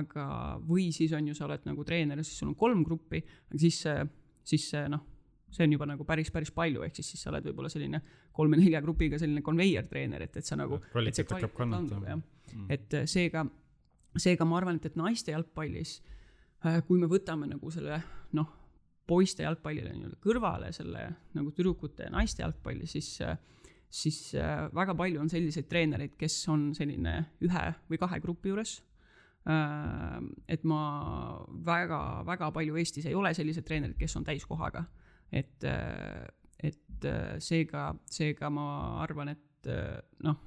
aga, või siis on ju, sa oled nagu treener ja siis sul on kolm gruppi, aga siis see, siis see noh, see on juba nagu päris, päris palju, ehk siis, siis sa oled võib-olla selline kolme-nelja grupiga selline konveier treener, et, et sa nagu. kvaliteet hakkab kannatama. Mm. et äh, seega, seega ma arvan, et, et naiste jalgpallis, äh, kui me võtame nagu selle noh, poiste jalgpallile nii-öelda kõrvale selle nagu tüdrukute ja naiste jalgpalli, siis siis väga palju on selliseid treenereid, kes on selline ühe või kahe grupi juures. Et ma väga, väga palju Eestis ei ole selliseid treenereid, kes on täiskohaga. Et, äh, et äh, seega, seega ma arvan, et äh, noh,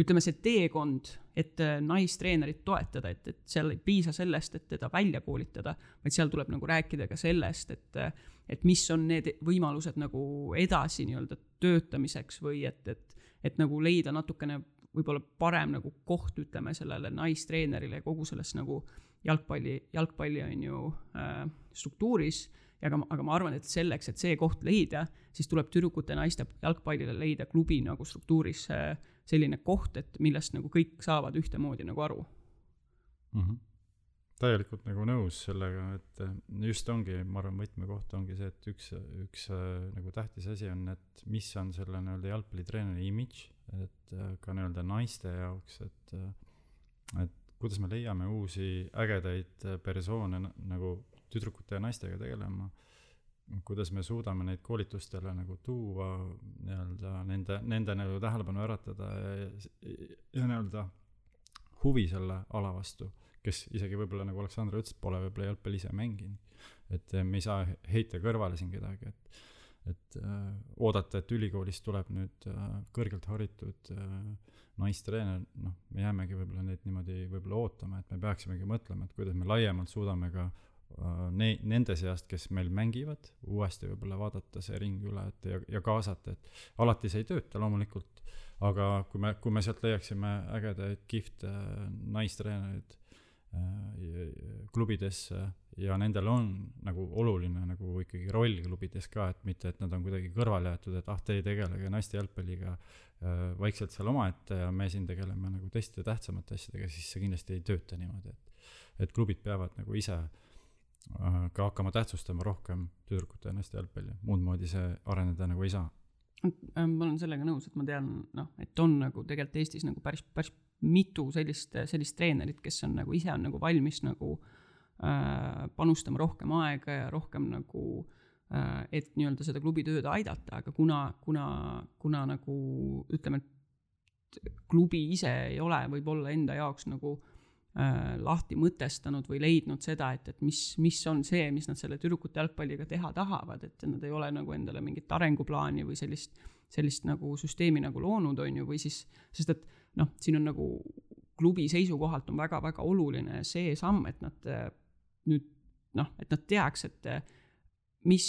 ütleme, see teekond, et naistreenerit toetada, et, et seal ei piisa sellest, et teda välja koolitada, vaid seal tuleb nagu rääkida ka sellest, et, et mis on need võimalused nagu edasi nii-öelda töötamiseks või et, et, et nagu leida natukene võib-olla parem nagu koht, ütleme, sellele naistreenerile kogu selles nagu jalgpalli, jalgpalli on ju äh, struktuuris. Ja aga, aga ma arvan, et selleks, et see koht leida, siis tuleb tüdrukute ja naiste jalgpallile leida klubi nagu struktuuris selline koht, et millest nagu kõik saavad ühtemoodi nagu aru mm. -hmm. täielikult nagu nõus sellega, et just ongi, ma arvan, võtmekoht ongi see, et üks, üks nagu tähtis asi on, et mis on selle nii-öelda jalgpallitreeneri imidž, et ka nii-öelda naiste jaoks, et, et kuidas me leiame uusi ägedaid persoone nagu tüdrukute ja naistega tegelema, kuidas me suudame neid koolitustele nagu tuua, nii-öelda nende, nende nagu tähelepanu äratada ja, ja, ja nii-öelda huvi selle ala vastu, kes isegi võib-olla nagu Aleksandr ütles, pole võib-olla jalgpalli ise mänginud. et me ei saa heita kõrvale siin kedagi, et, et äh, oodata, et ülikoolist tuleb nüüd äh, kõrgelt haritud naistreener, noh, me jäämegi võib-olla neid niimoodi võib-olla ootama, et me peaksimegi mõtlema, et kuidas me laiemalt suudame ka ne-, nende seast, kes meil mängivad, uuesti võib-olla vaadata see ring üle, et ja, ja kaasata, et alati see ei tööta loomulikult, aga kui me, kui me sealt leiaksime ägedaid kihvte naistreenereid äh, klubidesse ja nendel on nagu oluline nagu ikkagi roll klubides ka, et mitte, et nad on kuidagi kõrvale jäetud, et ah, te ei tegelege naiste jalgpalliga äh, vaikselt seal omaette ja me siin tegeleme nagu teiste tähtsamate asjadega, siis see kindlasti ei tööta niimoodi, et et klubid peavad nagu ise äh, ka hakkama tähtsustama rohkem tüdrukute ja naiste jalgpalli, muud moodi see areneda nagu ei saa. Äh, ma olen sellega nõus, et ma tean, noh, et on nagu tegelikult Eestis nagu päris, päris mitu sellist, sellist treenerit, kes on nagu ise on nagu valmis nagu äh, panustama rohkem aega ja rohkem nagu äh, et nii-öelda seda klubi tööd aidata, aga kuna, kuna, kuna nagu ütleme, et klubi ise ei ole võib-olla enda jaoks nagu äh, lahti mõtestanud või leidnud seda, et, et mis, mis on see, mis nad selle tüdrukute jalgpalliga teha tahavad, et nad ei ole nagu endale mingit arenguplaani või sellist, sellist nagu süsteemi nagu loonud, on ju, või siis, sest et noh, siin on nagu klubi seisukohalt on väga-väga oluline see samm, et nad äh, nüüd noh, et nad teaks, et äh, mis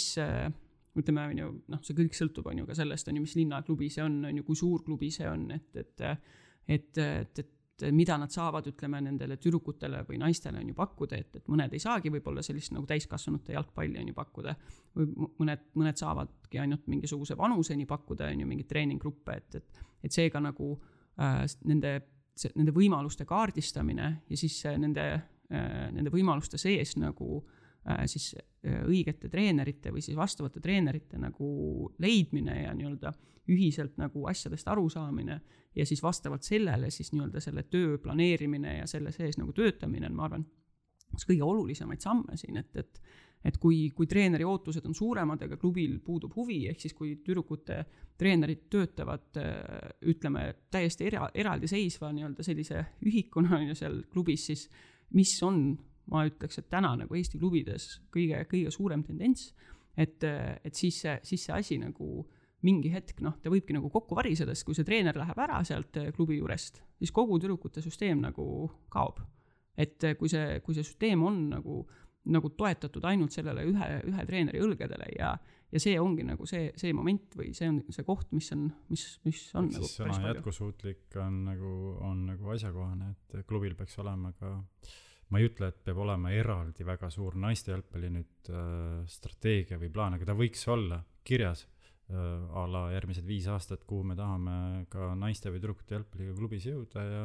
ütleme, on ju, noh, see kõik sõltub, on ju, ka sellest, on ju, mis linnaklubi see on, on ju, kui suur klubi see on, et, et et, et, et et mida nad saavad, ütleme, nendele tüdrukutele või naistele on ju pakkuda, et, et mõned ei saagi võib-olla sellist nagu täiskasvanute jalgpalli on ju pakkuda. või mõned, mõned saavadki ainult mingisuguse vanuseni pakkuda, on ju, mingeid treeninggruppe, et, et, et seega nagu äh, nende, nende võimaluste kaardistamine ja siis nende äh,, nende võimaluste sees nagu äh, siis äh, õigete treenerite või siis vastavate treenerite nagu leidmine ja nii-öelda ühiselt nagu asjadest arusaamine ja siis vastavalt sellele siis nii-öelda selle töö planeerimine ja selle sees nagu töötamine on, ma arvan, üks kõige olulisemaid samme siin, et, et et kui, kui treeneri ootused on suuremad, aga klubil puudub huvi, ehk siis kui tüdrukute treenerid töötavad ütleme, täiesti era, eraldiseisva nii-öelda sellise ühikuna on ju seal klubis, siis mis on, ma ütleks, et täna nagu Eesti klubides kõige, kõige suurem tendents, et, et siis see, siis see asi nagu äh, mingi hetk noh, ta võibki nagu kokku variseda, sest kui see treener läheb ära sealt eh, klubi juurest, siis kogu tüdrukute süsteem nagu kaob. et eh, kui see, kui see süsteem on nagu, nagu toetatud ainult sellele ühe, ühe treeneri õlgadele ja, ja see ongi nagu see, see moment või see on see koht, mis on, mis, mis on Ehk nagu siis sõna jätkusuutlik on nagu, on nagu asjakohane, et klubil peaks olema ka ma ei ütle, et peab olema eraldi väga suur naiste jalgpalli nüüd äh, strateegia või plaan, aga ta võiks olla kirjas Äh, a la järgmised viis aastat, kuhu me tahame ka naiste või tüdrukute jalgpalliga klubis jõuda ja,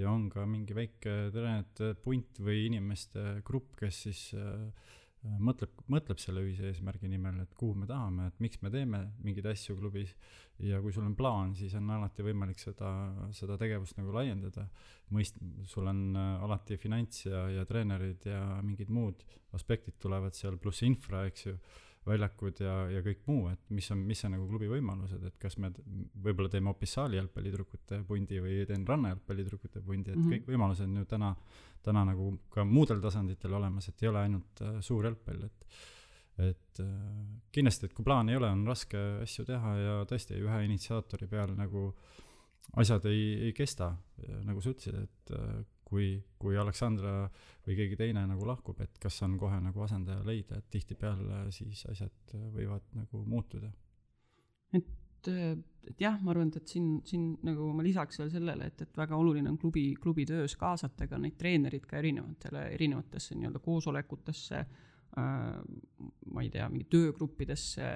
ja on ka mingi väike treenerite punt või inimeste grupp, kes siis äh, mõtleb, mõtleb selle ühise eesmärgi nimel, et kuhu me tahame, et miks me teeme mingeid asju klubis. ja kui sul on plaan, siis on alati võimalik seda, seda tegevust nagu laiendada. mõist-, sul on äh, alati finants ja, ja treenerid ja mingid muud aspektid tulevad seal, pluss infra, eks ju väljakud ja, ja kõik muu, et mis on, mis on nagu klubi võimalused, et kas me võib-olla teeme hoopis saali jalgpallitüdrukute pundi või teen ranna jalgpallitüdrukute pundi, et mm -hmm. kõik võimalused on ju täna, täna nagu ka muudel tasanditel olemas, et ei ole ainult äh, suur jalgpall, et et äh, kindlasti, et kui plaani ei ole, on raske asju teha ja tõesti ühe initsiaatori peal nagu asjad ei, ei kesta, nagu sa ütlesid, et äh, kui, kui Aleksandra või keegi teine nagu lahkub, et kas on kohe nagu asendaja leida, et tihtipeale siis asjad võivad nagu muutuda. et, et jah, ma arvan, et siin, siin nagu ma lisaks veel sellele, et, et väga oluline on klubi, klubi töös kaasata ka neid treenerid ka erinevatele, erinevatesse nii-öelda koosolekutesse äh,, ma ei tea, mingi töögruppidesse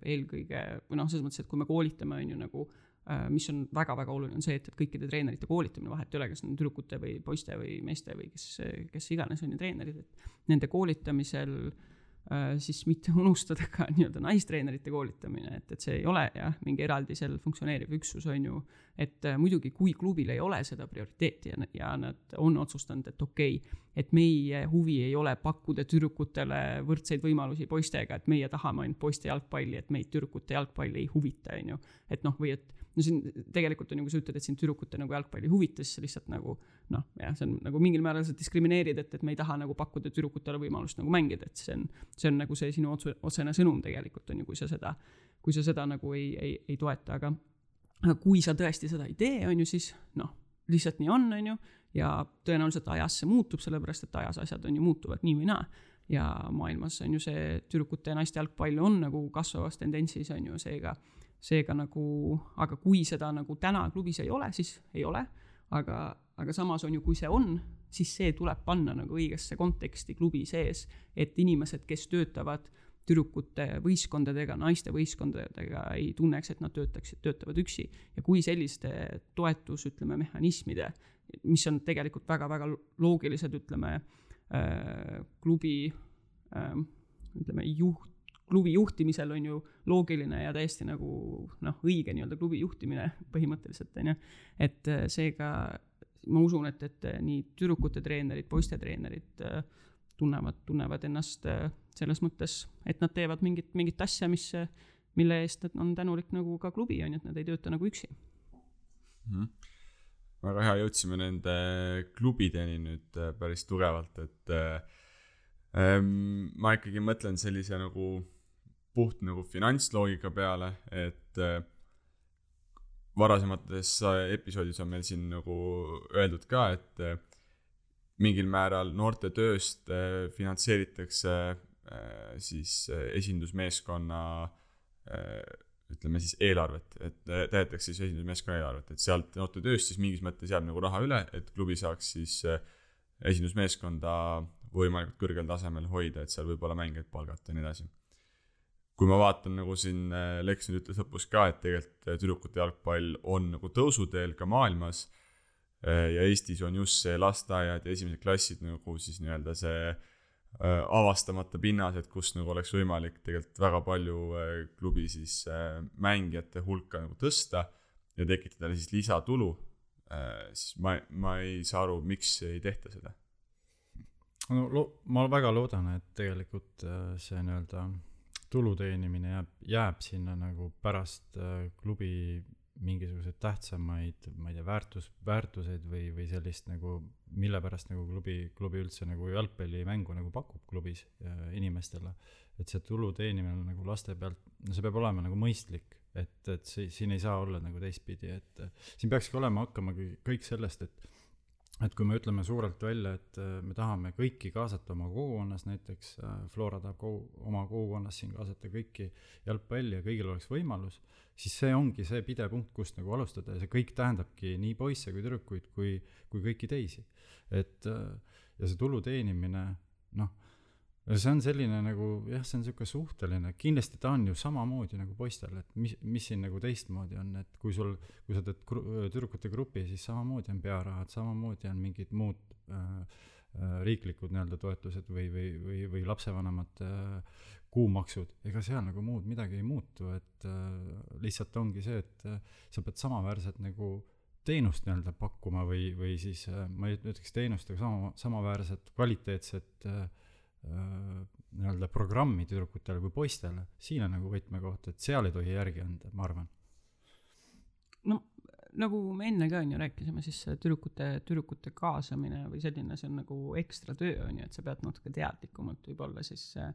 eelkõige, või noh, selles mõttes, et kui me koolitame, on ju nagu Äh, mis on väga-väga oluline, on see, et, et kõikide treenerite koolitamine, vahet ei ole, kas need tüdrukute või poiste või meeste või kes, kes iganes on ju treenerid, et nende koolitamisel äh, siis mitte unustada ka nii-öelda naistreenerite koolitamine, et, et see ei ole jah, mingi eraldisel funktsioneeriv üksus, on ju, et äh, muidugi, kui klubil ei ole seda prioriteeti ja, ja nad on otsustanud, et okei okay,, et meie huvi ei ole pakkuda tüdrukutele võrdseid võimalusi poistega, et meie tahame ainult poiste jalgpalli, et meid tüdrukute jalgpall ei huvita, on ju. et noh, või et no siin tegelikult on ju, kui sa ütled, et sind tüdrukute nagu jalgpall ei huvita, siis sa lihtsalt nagu noh, jah, see on nagu mingil määral sa diskrimineerid, et, et me ei taha nagu pakkuda tüdrukutele võimalust nagu mängida, et see on, see on nagu see sinu otse, otsene sõnum tegelikult on ju, kui sa seda, kui sa seda nagu ei, ei, ei toeta, aga aga kui sa tõesti seda ei tee, on ju, siis noh, lihtsalt nii on, on ju, ja tõenäoliselt ajas see muutub, sellepärast et ajas asjad on ju muutuvad nii või naa. Ja maailmas on ju see tüdrukute ja naiste jalgpall on nagu kasvavas tendentsis, on ju, seega seega nagu, aga kui seda nagu täna klubis ei ole, siis ei ole, aga, aga samas on ju, kui see on, siis see tuleb panna nagu õigesse konteksti klubi sees, et inimesed, kes töötavad tüdrukute võistkondadega, naiste võistkondadega ei tunneks, et nad töötaksid, töötavad üksi. ja kui selliste toetus, ütleme, mehhanismide, mis on tegelikult väga-väga loogilised, ütleme äh,, klubi äh, ütleme, juht, klubi juhtimisel on ju loogiline ja täiesti nagu noh, õige nii-öelda klubi juhtimine põhimõtteliselt, on ju. et äh, seega ma usun, et, et äh, nii tüdrukute treenerid, poiste treenerid äh, tunnevad, tunnevad ennast selles mõttes, et nad teevad mingit, mingit asja, mis, mille eest on tänulik nagu ka klubi, on ju, et nad ei tööta nagu üksi mm. -hmm. väga hea, jõudsime nende klubideni nüüd päris tugevalt, et äh, ma ikkagi mõtlen sellise nagu puht nagu finantsloogika peale, et äh, varasemates äh, episoodis on meil siin nagu öeldud ka, et äh, mingil määral noorte tööst finantseeritakse siis esindusmeeskonna ütleme siis eelarvet, et täidetakse siis esindusmeeskonna eelarvet, et sealt noorte tööst siis mingis mõttes jääb nagu raha üle, et klubi saaks siis esindusmeeskonda võimalikult kõrgel tasemel hoida, et seal võib-olla mängijaid palgata ja nii edasi kui ma vaatan nagu siin äh, Lex nüüd ütles lõpus ka, et tegelikult äh, tüdrukute jalgpall on nagu tõusuteel ka maailmas. Äh, ja Eestis on just see lasteaiad ja esimesed klassid nagu siis nii-öelda see avastamata pinnas, et kus nagu oleks võimalik tegelikult väga palju klubi siis mängijate hulka nagu tõsta ja tekitada siis lisatulu. siis ma, ma ei saa aru, miks ei tehta seda. no lo-, ma väga loodan, et tegelikult see nii-öelda tulu teenimine jääb, jääb sinna nagu pärast äh, klubi mingisuguseid tähtsamaid, ma ei tea, väärtus, väärtuseid või, või sellist nagu, mille pärast nagu klubi, klubi üldse nagu jalgpallimängu nagu pakub klubis äh, inimestele. et see tulu teenimine nagu laste pealt, no see peab olema nagu mõistlik, et, et see, siin ei saa olla nagu teistpidi, et äh, siin peakski olema, hakkama kõik sellest, et et kui me ütleme suurelt välja, et äh, me tahame kõiki kaasata oma kogukonnas, näiteks äh, Flora tahab kogu, oma kogukonnas siin kaasata kõiki jalgpalli ja kõigil oleks võimalus, siis see ongi see pidepunkt, kust nagu alustada ja see kõik tähendabki nii poisse kui tüdrukuid kui, kui kõiki teisi. et äh, ja see tulu teenimine, noh, see on selline nagu jah, see on niisugune suhteline, kindlasti ta on ju samamoodi nagu poistel, et mis, mis siin nagu teistmoodi on, et kui sul, kui sa teed gru- tüdrukute grupi, siis samamoodi on pearahad, samamoodi on mingid muud äh, äh, riiklikud nii-öelda toetused või, või, või, või lapsevanemate äh, kuumaksud, ega seal nagu muud midagi ei muutu, et äh, lihtsalt ongi see, et äh, sa pead samaväärselt nagu teenust nii-öelda pakkuma või, või siis äh, ma ei ütleks teenust, aga sama, samaväärset kvaliteetset äh, nii-öelda programmi tüdrukutele kui poistele, siin on nagu võtmekoht, et seal ei tohi järgi anda, ma arvan. no nagu me enne ka onju rääkisime, siis tüdrukute, tüdrukute kaasamine või selline, see on nagu ekstra töö onju, et sa pead natuke teadlikumalt võib-olla siis äh,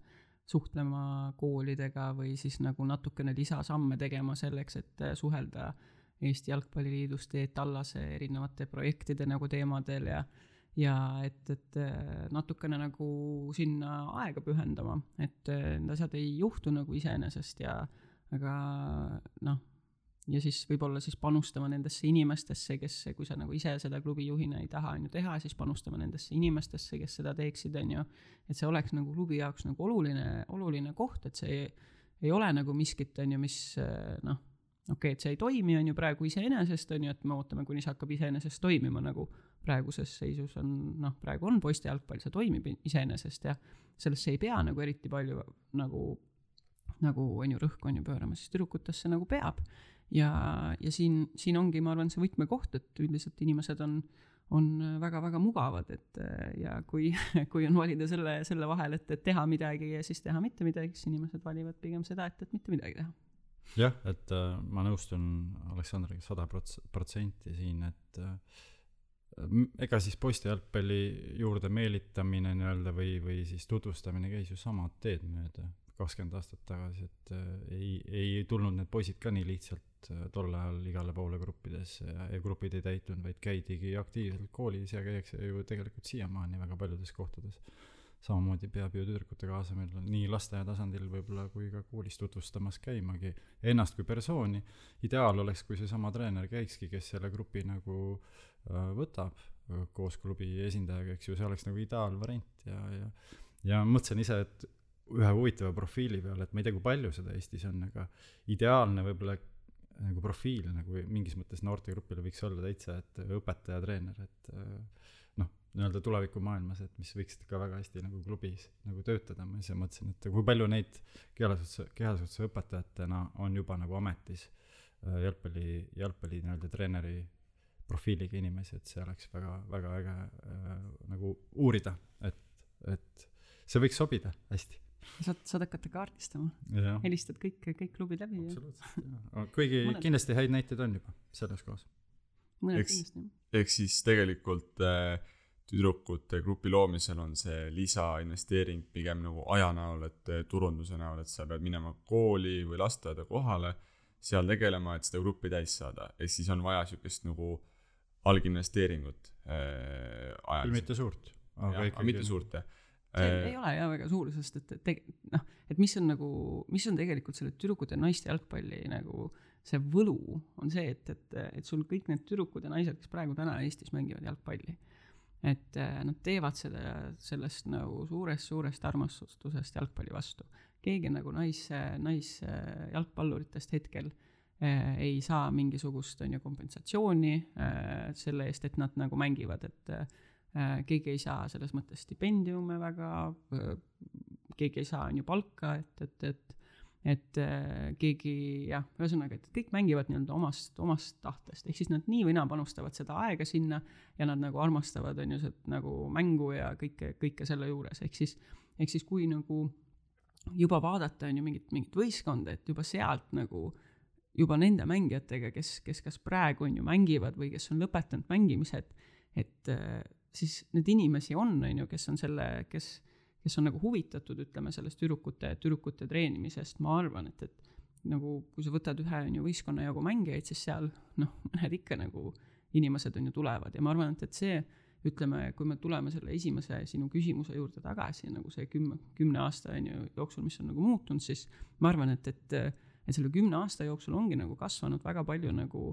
suhtlema koolidega või siis nagu natukene lisasamme tegema selleks, et äh, suhelda Eesti Jalgpalliliidus Teet Allase erinevate projektide nagu teemadel ja ja et, et äh, natukene nagu sinna aega pühendama, et äh, need asjad ei juhtu nagu iseenesest ja aga noh, ja siis võib-olla siis panustama nendesse inimestesse, kes, kui sa nagu ise seda klubi juhina ei taha on ju teha, siis panustama nendesse inimestesse, kes seda teeksid, on ju. et see oleks nagu klubi jaoks nagu oluline, oluline koht, et see ei, ei ole nagu miskit, on ju, mis eh, noh, okei okay,, et see ei toimi, on ju praegu iseenesest, on ju, et me ootame, kuni see hakkab iseenesest toimima, nagu praeguses seisus on noh, praegu on poiste jalgpall, see toimib iseenesest ja sellesse ei pea nagu eriti palju nagu nagu on ju rõhku on ju pöörama, siis tüdrukutesse nagu peab. ja, ja siin, siin ongi, ma arvan, see võtmekoht, et üldiselt inimesed on, on väga-väga mugavad, et ja kui, kui on valida selle, selle vahel, et, et teha midagi ja siis teha mitte midagi, siis inimesed valivad pigem seda, et, et mitte midagi teha. Et äh, ma nõustun Aleksandriga sada prots-, protsenti siin, et äh, ega siis poiste jalgpalli juurde meelitamine nii-öelda või, või siis tutvustamine käis ju samad teed mööda kakskümmend aastat tagasi, et äh, ei, ei tulnud need poisid ka nii lihtsalt tol ajal igale poole gruppidesse ja, ja grupid ei täitunud, vaid käidigi aktiivselt koolis ja käiakse ju tegelikult siiamaani väga paljudes kohtades. Samamoodi peab ju tüdrukute kaasamil nii lasteaia tasandil võib-olla kui ka koolis tutvustamas käimagi ennast kui persooni. ideaal oleks, kui seesama treener käikski, kes selle grupi nagu äh, võtab äh, koos klubi esindajaga, eks ju, see oleks nagu ideaalvariant ja, ja ja mõtlesin ise, et ühe huvitava profiili peale, et ma ei tea, kui palju seda Eestis on, aga ideaalne võib-olla nagu profiil nagu mingis mõttes noortegrupile võiks olla täitsa, et õpetaja, treener, et äh, nii-öelda tulevikumaailmas, et mis võiksid ka väga hästi nagu klubis nagu töötada, ma ise mõtlesin, et kui palju neid kehalasutuse, kehalasutuse õpetajatena on juba nagu ametis äh, jalgpalli, jalgpalli nii-öelda treeneri profiiliga inimesi, et see oleks väga, väga äge äh, nagu uurida, et, et see võiks sobida hästi. saad, saad hakata kaardistama, helistad kõik, kõik klubid läbi ja absoluutselt, kuigi Mõned- kindlasti häid näiteid on juba selles kohas. mõned Eks- kindlasti. ehk siis tegelikult äh, tüdrukute grupi loomisel on see lisainvesteering pigem nagu aja näol, et äh, turunduse näol, et sa pead minema kooli või lasteaeda kohale, seal tegelema, et seda gruppi täis saada, ehk siis on vaja siukest nagu alginvesteeringut äh, küll ajaliselt. mitte suurt, aga ikkagi. mitte suurt jah. see ei ole jah väga suur, sest et, et teg-, noh, et mis on nagu, mis on tegelikult selle tüdrukute ja naiste jalgpalli nagu see võlu on see, et, et, et sul kõik need tüdrukud ja naised, kes praegu täna Eestis mängivad jalgpalli, et eh, nad teevad seda sellest nagu suurest-suurest armastusest jalgpalli vastu. keegi nagu nais, naisjalgpalluritest hetkel eh, ei saa mingisugust on ju kompensatsiooni eh, selle eest, et nad nagu mängivad, et eh, Äh, keegi ei saa selles mõttes stipendiume väga, keegi ei saa on ju palka, et, et, et et äh, keegi jah, ühesõnaga, et kõik mängivad nii-öelda omast, omast tahtest, ehk siis nad nii või naa panustavad seda aega sinna ja nad nagu armastavad, on ju, seda nagu mängu ja kõike, kõike selle juures, ehk siis, ehk siis kui nagu juba vaadata, on ju mingit, mingit võistkonda, et juba sealt nagu juba nende mängijatega, kes, kes kas praegu on ju mängivad või kes on lõpetanud mängimise, et et äh, siis neid inimesi on, on ju, kes on selle, kes, kes on nagu huvitatud, ütleme sellest tüdrukute, tüdrukute treenimisest, ma arvan, et, et nagu kui sa võtad ühe on ju võistkonna jagu mängijaid, siis seal noh, mõned ikka nagu inimesed on ju tulevad. Ja ma arvan, et, et see ütleme, kui me tuleme selle esimese sinu küsimuse juurde tagasi nagu see kümme, kümne aasta on ju jooksul, mis on nagu muutunud, siis ma arvan, et, et et selle kümne aasta jooksul ongi nagu kasvanud väga palju nagu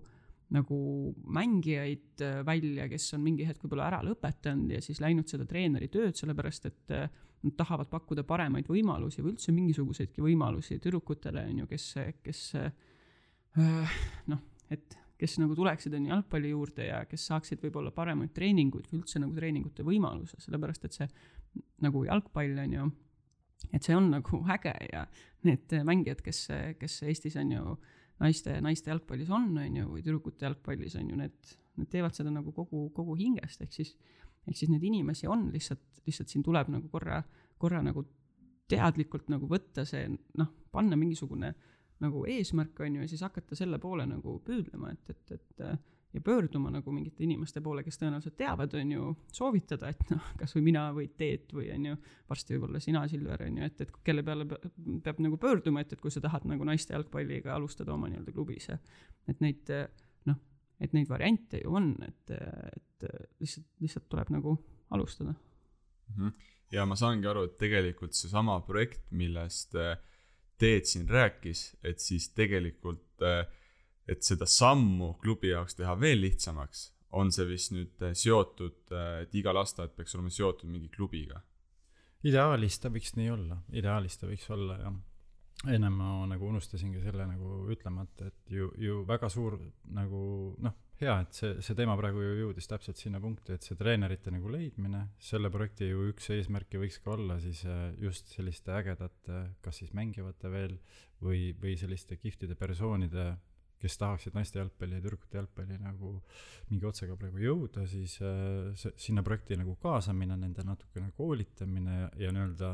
nagu mängijaid äh, välja, kes on mingi hetk võib-olla ära lõpetanud ja siis läinud seda treeneri tööd, sellepärast et äh, nad tahavad pakkuda paremaid võimalusi või üldse mingisuguseidki võimalusi tüdrukutele, on ju, kes, kes äh, noh, et kes nagu tuleksid, on ju, jalgpalli juurde ja kes saaksid võib-olla paremaid treeninguid või üldse nagu treeningute võimaluse, sellepärast et see nagu jalgpall, on ju, et see on nagu äge ja need mängijad, kes, kes Eestis on ju naiste, naiste jalgpallis on, on ju, või tüdrukute jalgpallis on ju, need, need teevad seda nagu kogu, kogu hingest, ehk siis ehk siis neid inimesi on lihtsalt, lihtsalt siin tuleb nagu korra, korra nagu teadlikult nagu võtta see noh, panna mingisugune nagu eesmärk, on ju, ja siis hakata selle poole nagu püüdlema, et, et, et ja pöörduma nagu mingite inimeste poole, kes tõenäoliselt teavad, on ju, soovitada, et noh, kas või mina või Teet või on ju, varsti võib-olla sina, Silver, on ju, et, et kelle peale peab nagu pöörduma, et, et kui sa tahad nagu naiste jalgpalliga alustada oma nii-öelda klubis ja et neid noh, et neid variante ju on, et, et lihtsalt, lihtsalt tuleb nagu alustada mm. -hmm. ja ma saangi aru, et tegelikult seesama projekt, millest Teet siin rääkis, et siis tegelikult äh, et seda sammu klubi jaoks teha veel lihtsamaks, on see vist nüüd äh, seotud, äh, et iga lasteaed peaks olema seotud mingi klubiga? ideaalis ta võiks nii olla, ideaalis ta võiks olla jah. ennem ma nagu unustasingi selle nagu ütlemata, et ju, ju väga suur nagu noh, hea, et see, see teema praegu ju jõudis täpselt sinna punkti, et see treenerite nagu leidmine, selle projekti ju üks eesmärke võiks ka olla siis äh, just selliste ägedate, kas siis mängivate veel või, või selliste kihvtide persoonide kes tahaksid naiste jalgpalli ja tüdrukute jalgpalli nagu mingi otsega praegu jõuda, siis äh, see, sinna projekti nagu kaasamine, nende natukene koolitamine ja, ja nii-öelda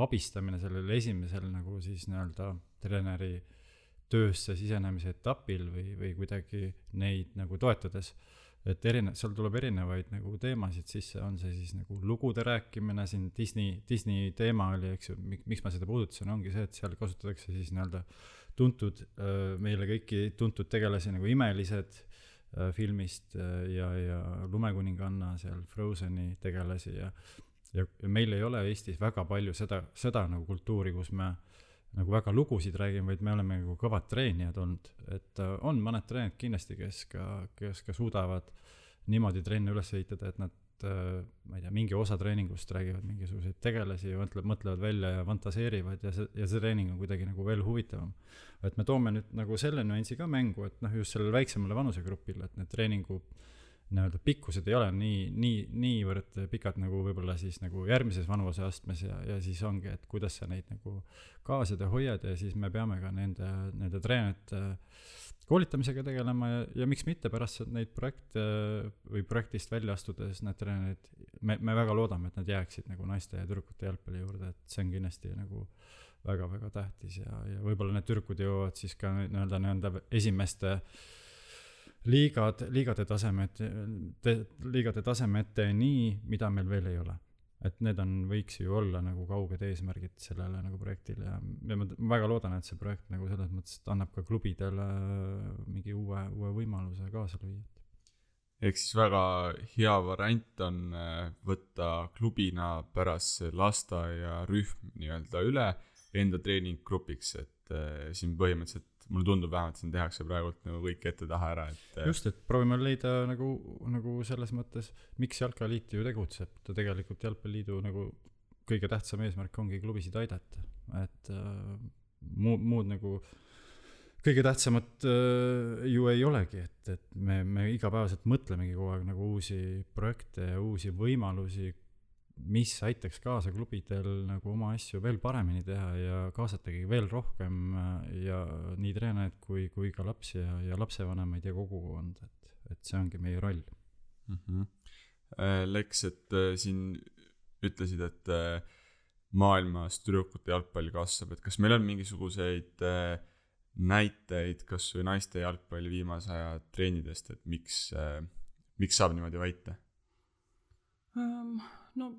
abistamine sellel esimesel nagu siis nii-öelda treeneri töösse sisenemise etapil või, või kuidagi neid nagu toetades. Et erine-, seal tuleb erinevaid nagu teemasid sisse, on see siis nagu lugude rääkimine, siin Disney, Disney teema oli, eks ju, miks ma seda puudutasin, ongi see, et seal kasutatakse siis nii-öelda äh, tuntud, äh, meile kõiki tuntud tegelasi nagu Imelised äh, filmist äh, ja, ja Lumekuninganna seal Frozeni tegelasi ja ja, ja meil ei ole Eestis väga palju seda, seda nagu kultuuri, kus me nagu väga lugusid räägime, vaid me oleme nagu kõvad treenijad olnud, et on mõned treenerid kindlasti, kes ka, kes ka suudavad niimoodi trenne üles ehitada, et nad Äh, ma ei tea, mingi osa treeningust räägivad mingisuguseid tegelasi ja mõtleb, mõtlevad välja ja fantaseerivad ja see, ja see treening on kuidagi nagu veel huvitavam. et me toome nüüd nagu selle nüansi ka mängu, et noh, just sellele väiksemale vanusegrupile, et need treeningu nii-öelda pikkused ei ole nii, nii, niivõrd pikad nagu võib-olla siis nagu järgmises vanuseastmes ja, ja siis ongi, et kuidas sa neid nagu kaasad ja hoiad ja siis me peame ka nende, nende treenerite äh, koolitamisega tegelema ja, ja miks mitte pärast neid projekte või projektist välja astudes need treenerid, me, me väga loodame, et nad jääksid nagu naiste ja tüdrukute jalgpalli juurde, et see on kindlasti nagu väga-väga tähtis ja, ja võib-olla need tüdrukud jõuavad siis ka nii-öelda, nii-öelda esimeste liigad, liigade tasemed, liigade tasemeteni, mida meil veel ei ole et need on, võiks ju olla nagu kauged eesmärgid sellele nagu projektile ja, ja ma väga loodan, et see projekt nagu selles mõttes annab ka klubidele mingi uue, uue võimaluse kaasa lüüa. ehk siis väga hea variant on äh, võtta klubina pärast lasteaiarühm nii-öelda üle enda treeninggrupiks, et äh, siin põhimõtteliselt mulle tundub vähemalt, siin tehakse praegult nagu kõik ette-taha ära, et. Äh, just, et proovime leida nagu, nagu selles mõttes, miks Jalkaliit ju tegutseb, ta tegelikult Jalgpalliliidu nagu kõige tähtsam eesmärk ongi klubisid aidata, et äh, muud, muud nagu kõige tähtsamat äh, ju ei olegi, et, et me, me igapäevaselt mõtlemegi kogu aeg nagu uusi projekte ja uusi võimalusi, mis aitaks kaasa klubidel nagu oma asju veel paremini teha ja kaasatagi veel rohkem äh, ja nii treenereid kui, kui ka lapsi ja, ja lapsevanemaid ja kogukonda, et, et see ongi meie roll mm. -hmm. Lex, et äh, siin ütlesid, et maailmas tüdrukute jalgpall kasvab, et kas meil on mingisuguseid näiteid kas või naiste jalgpalli viimase aja trendidest, et miks, miks saab niimoodi väita um,? no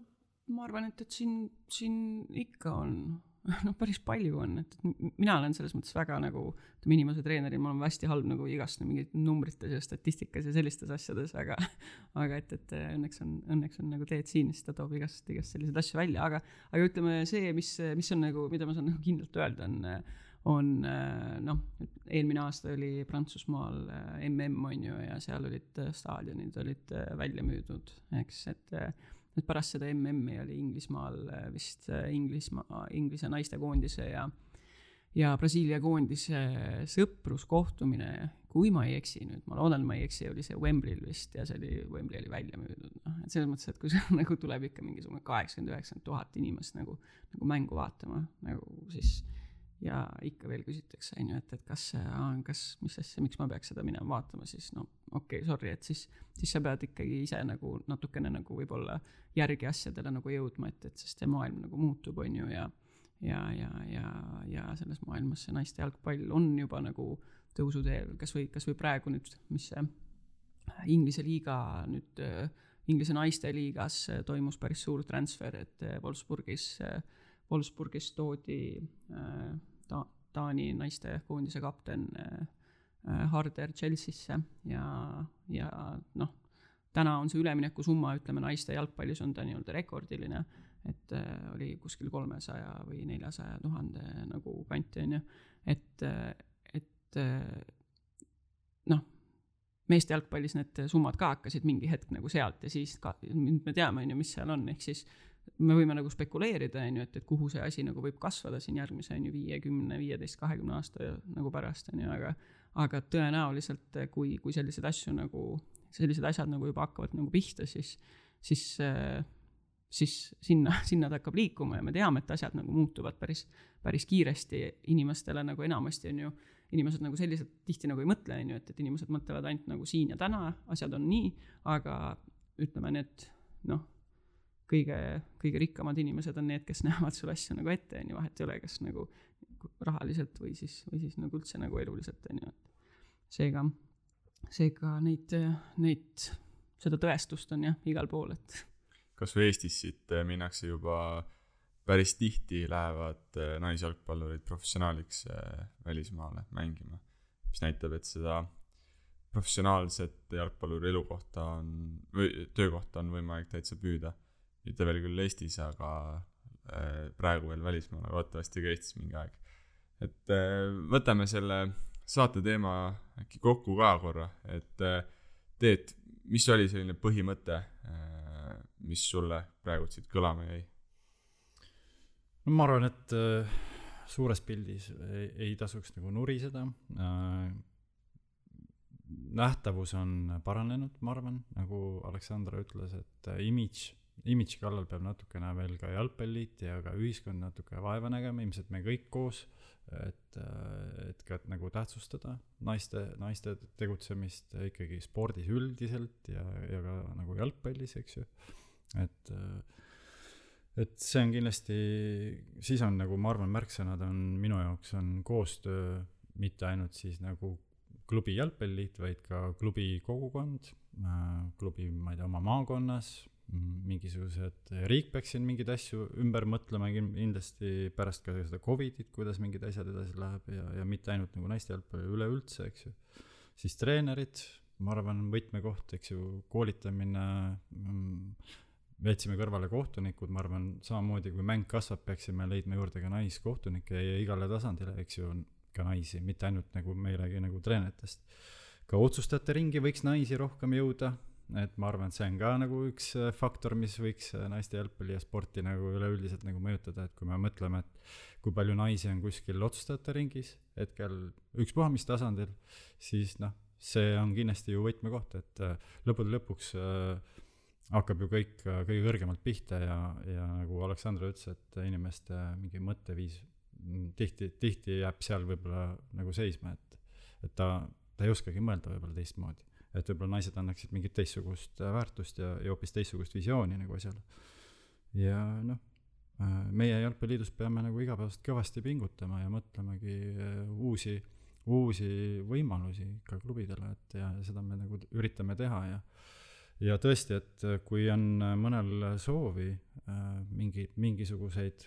ma arvan, et, et siin, siin ikka on, noh, päris palju on, et, mina olen selles mõttes väga nagu, ütleme inimese treenerina, ma olen hästi halb nagu igast mingit numbrites ja statistikas ja sellistes asjades, aga aga et, et õnneks on, õnneks on nagu Teet siin, siis ta toob igast, igast selliseid asju välja, aga aga ütleme, see, mis, mis on nagu, mida ma saan nagu kindlalt öelda, on on äh, noh, eelmine aasta oli Prantsusmaal mm on ju ja seal olid staadionid olid välja müüdud, eks, et et pärast seda MM-i oli Inglismaal vist Inglismaa, Inglise naistekoondise ja ja Brasiilia koondise sõpruskohtumine, kui ma ei eksi nüüd, ma loodan, ma ei eksi, oli see Wembley'l vist ja see oli, Wembley oli välja müüdud, noh, et selles mõttes, et kui seal nagu tuleb ikka mingisugune kaheksakümmend, üheksakümmend tuhat inimest nagu, nagu mängu vaatama, nagu siis ja ikka veel küsitakse, on ju, et, et kas, kas, mis asja, miks ma peaks seda minema vaatama, siis no okei okay,, sorry, et siis, siis sa pead ikkagi ise nagu natukene nagu võib-olla järgi asjadele nagu jõudma, et, et sest see maailm nagu muutub, on ju, ja ja, ja, ja, ja selles maailmas see naiste jalgpall on juba nagu tõusuteel, kas või, kas või praegu nüüd, mis see Inglise liiga nüüd, Inglise naiste liigas toimus päris suur transfer, et Wolfsburgis, Wolfsburgis toodi ta-, Taani naistekoondise kapten Harder Chelsea'sse ja, ja noh, täna on see üleminekusumma, ütleme naiste jalgpallis on ta nii-öelda rekordiline et äh, oli kuskil kolmesaja või neljasaja tuhande nagu kanti, on ju, et, äh, et äh, noh, meeste jalgpallis need summad ka hakkasid mingi hetk nagu sealt ja siis ka, nüüd me teame, on ju, mis seal on, ehk siis me võime nagu spekuleerida, on ju, et, et kuhu see asi nagu võib kasvada siin järgmise, on ju, viie, kümne, viieteist, kahekümne aasta nagu pärast, on ju, aga aga tõenäoliselt, kui, kui selliseid asju nagu, sellised asjad nagu juba hakkavad nagu pihta, siis, siis siis sinna, sinna ta hakkab liikuma ja me teame, et asjad nagu muutuvad päris, päris kiiresti inimestele nagu enamasti on ju, inimesed nagu selliselt tihti nagu ei mõtle, on ju, et, et inimesed mõtlevad ainult nagu siin ja täna, asjad on nii, aga ütleme, need noh, kõige, kõige rikkamad inimesed on need, kes näevad sulle asju nagu ette, on ju, vahet ei ole, kas nagu rahaliselt või siis, või siis nagu üldse nagu eluliselt, on ju, et seega, seega neid, neid, seda tõestust on jah, igal pool, et kasvõi Eestis siit äh, minnakse juba päris tihti lähevad äh, naisjalgpallurid professionaaliks äh, välismaale mängima, mis näitab, et seda professionaalset jalgpalluri elukohta on, või töökohta on võimalik täitsa püüda. Mitte veel küll Eestis, aga praegu veel välismaal, aga loodetavasti ka Eestis mingi aeg. et võtame selle saate teema äkki kokku ka korra, et Teet, mis oli selline põhimõte mis sulle praegu siit kõlama jäi? no ma arvan, et äh, suures pildis ei, ei tasuks nagu nuriseda äh,. nähtavus on paranenud, ma arvan, nagu Aleksandra ütles, et äh, imidž, imidži kallal peab natukene veel ka jalgpalliliit ja ka ühiskond natuke vaeva nägema, ilmselt me kõik koos et, et ka nagu tähtsustada naiste, naiste tegutsemist ikkagi spordis üldiselt ja, ja ka nagu jalgpallis, eks ju. Et, et see on kindlasti, siis on nagu ma arvan, märksõnad on minu jaoks on koostöö, mitte ainult siis nagu klubi jalgpalliliit, vaid ka klubi kogukond, klubi, ma ei tea, oma maakonnas, mingisugused, riik peaks siin mingeid asju ümber mõtlema kindlasti pärast ka seda Covidit, kuidas mingid asjad edasi läheb ja, ja mitte ainult nagu naiste jalgpalli, üleüldse, eks ju. siis treenerid, ma arvan, võtmekoht, eks ju, koolitamine mm,, jätsime kõrvale kohtunikud, ma arvan, samamoodi kui mäng kasvab, peaksime leidma juurde ka naiskohtunikke ja igale tasandile, eks ju, ka naisi, mitte ainult nagu me ei räägi nagu treeneritest. ka otsustajate ringi võiks naisi rohkem jõuda, et ma arvan, et see on ka nagu üks äh, faktor, mis võiks äh, naiste jalgpalli ja sporti nagu üleüldiselt nagu mõjutada, et kui me mõtleme, et kui palju naisi on kuskil otsustajate ringis hetkel ükspuha mis tasandil, siis noh, see on kindlasti ju võtmekoht, et äh, lõppude lõpuks äh, hakkab ju kõik kõige kõrgemalt pihta ja, ja nagu Aleksandr ütles, et inimeste mingi mõtteviis mm, tihti, tihti jääb seal võib-olla nagu seisma, et, et ta, ta ei oskagi mõelda võib-olla teistmoodi. Et võib-olla naised annaksid mingit teistsugust äh, väärtust ja, ja hoopis teistsugust visiooni nagu asjale. ja noh, äh, meie Jalgpalliliidus peame nagu igapäevaselt kõvasti pingutama ja mõtlemagi uusi, uusi võimalusi ka klubidele, et ja seda me nagu üritame teha ja ja tõesti, et äh, kui on äh, mõnel soovi äh, mingi, mingisuguseid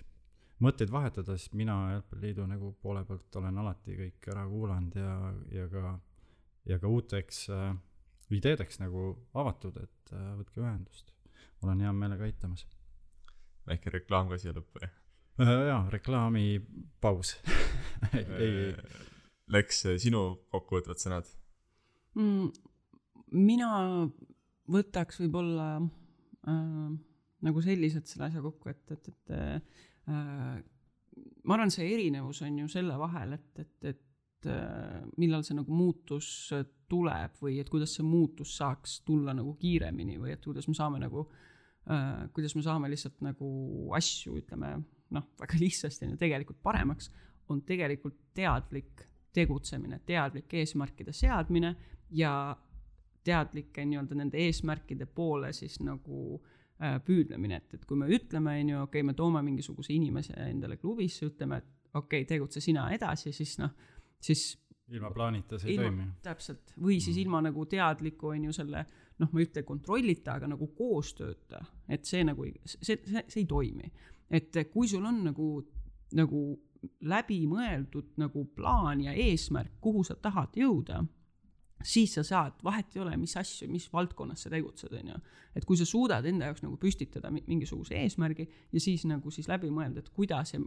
mõtteid vahetada, siis mina Jalgpalliliidu nagu poole pealt olen alati kõik ära kuulanud ja, ja ka, ja ka uuteks äh, ideedeks nagu avatud, et äh, võtke ühendust. olen hea meelega aitamas. väike reklaam ka siia lõppu, jah? jaa, reklaamipaus ei, ei, Läks äh, sinu kokkuvõtvad sõnad? mm,. mina võtaks võib-olla äh, nagu selliselt selle asja kokku, et, et, et äh, ma arvan, see erinevus on ju selle vahel, et, et, et äh, millal see nagu muutus tuleb või et kuidas see muutus saaks tulla nagu kiiremini või et kuidas me saame nagu äh,, kuidas me saame lihtsalt nagu asju, ütleme noh, väga lihtsasti on ju tegelikult paremaks, on tegelikult teadlik tegutsemine, teadlik eesmärkide seadmine ja teadlike nii-öelda nende eesmärkide poole siis nagu äh, püüdlemine, et, et kui me ütleme, on ju, okei okay,, me toome mingisuguse inimese endale klubisse, ütleme, et okei okay,, tegutse sina edasi, siis noh, siis ilma plaanita see ei ilma toimi., täpselt, või siis ilma nagu teadliku on ju selle noh, ma ei ütle kontrollita, aga nagu koostööta, et see nagu, see, see, see ei toimi. et kui sul on nagu, nagu läbimõeldud nagu plaan ja eesmärk, kuhu sa tahad jõuda, siis sa saad, vahet ei ole, mis asju, mis valdkonnas sa tegutsed, on ju. et kui sa suudad enda jaoks nagu püstitada mi- mingisuguse eesmärgi ja siis nagu siis läbi mõelda, et kuidas ja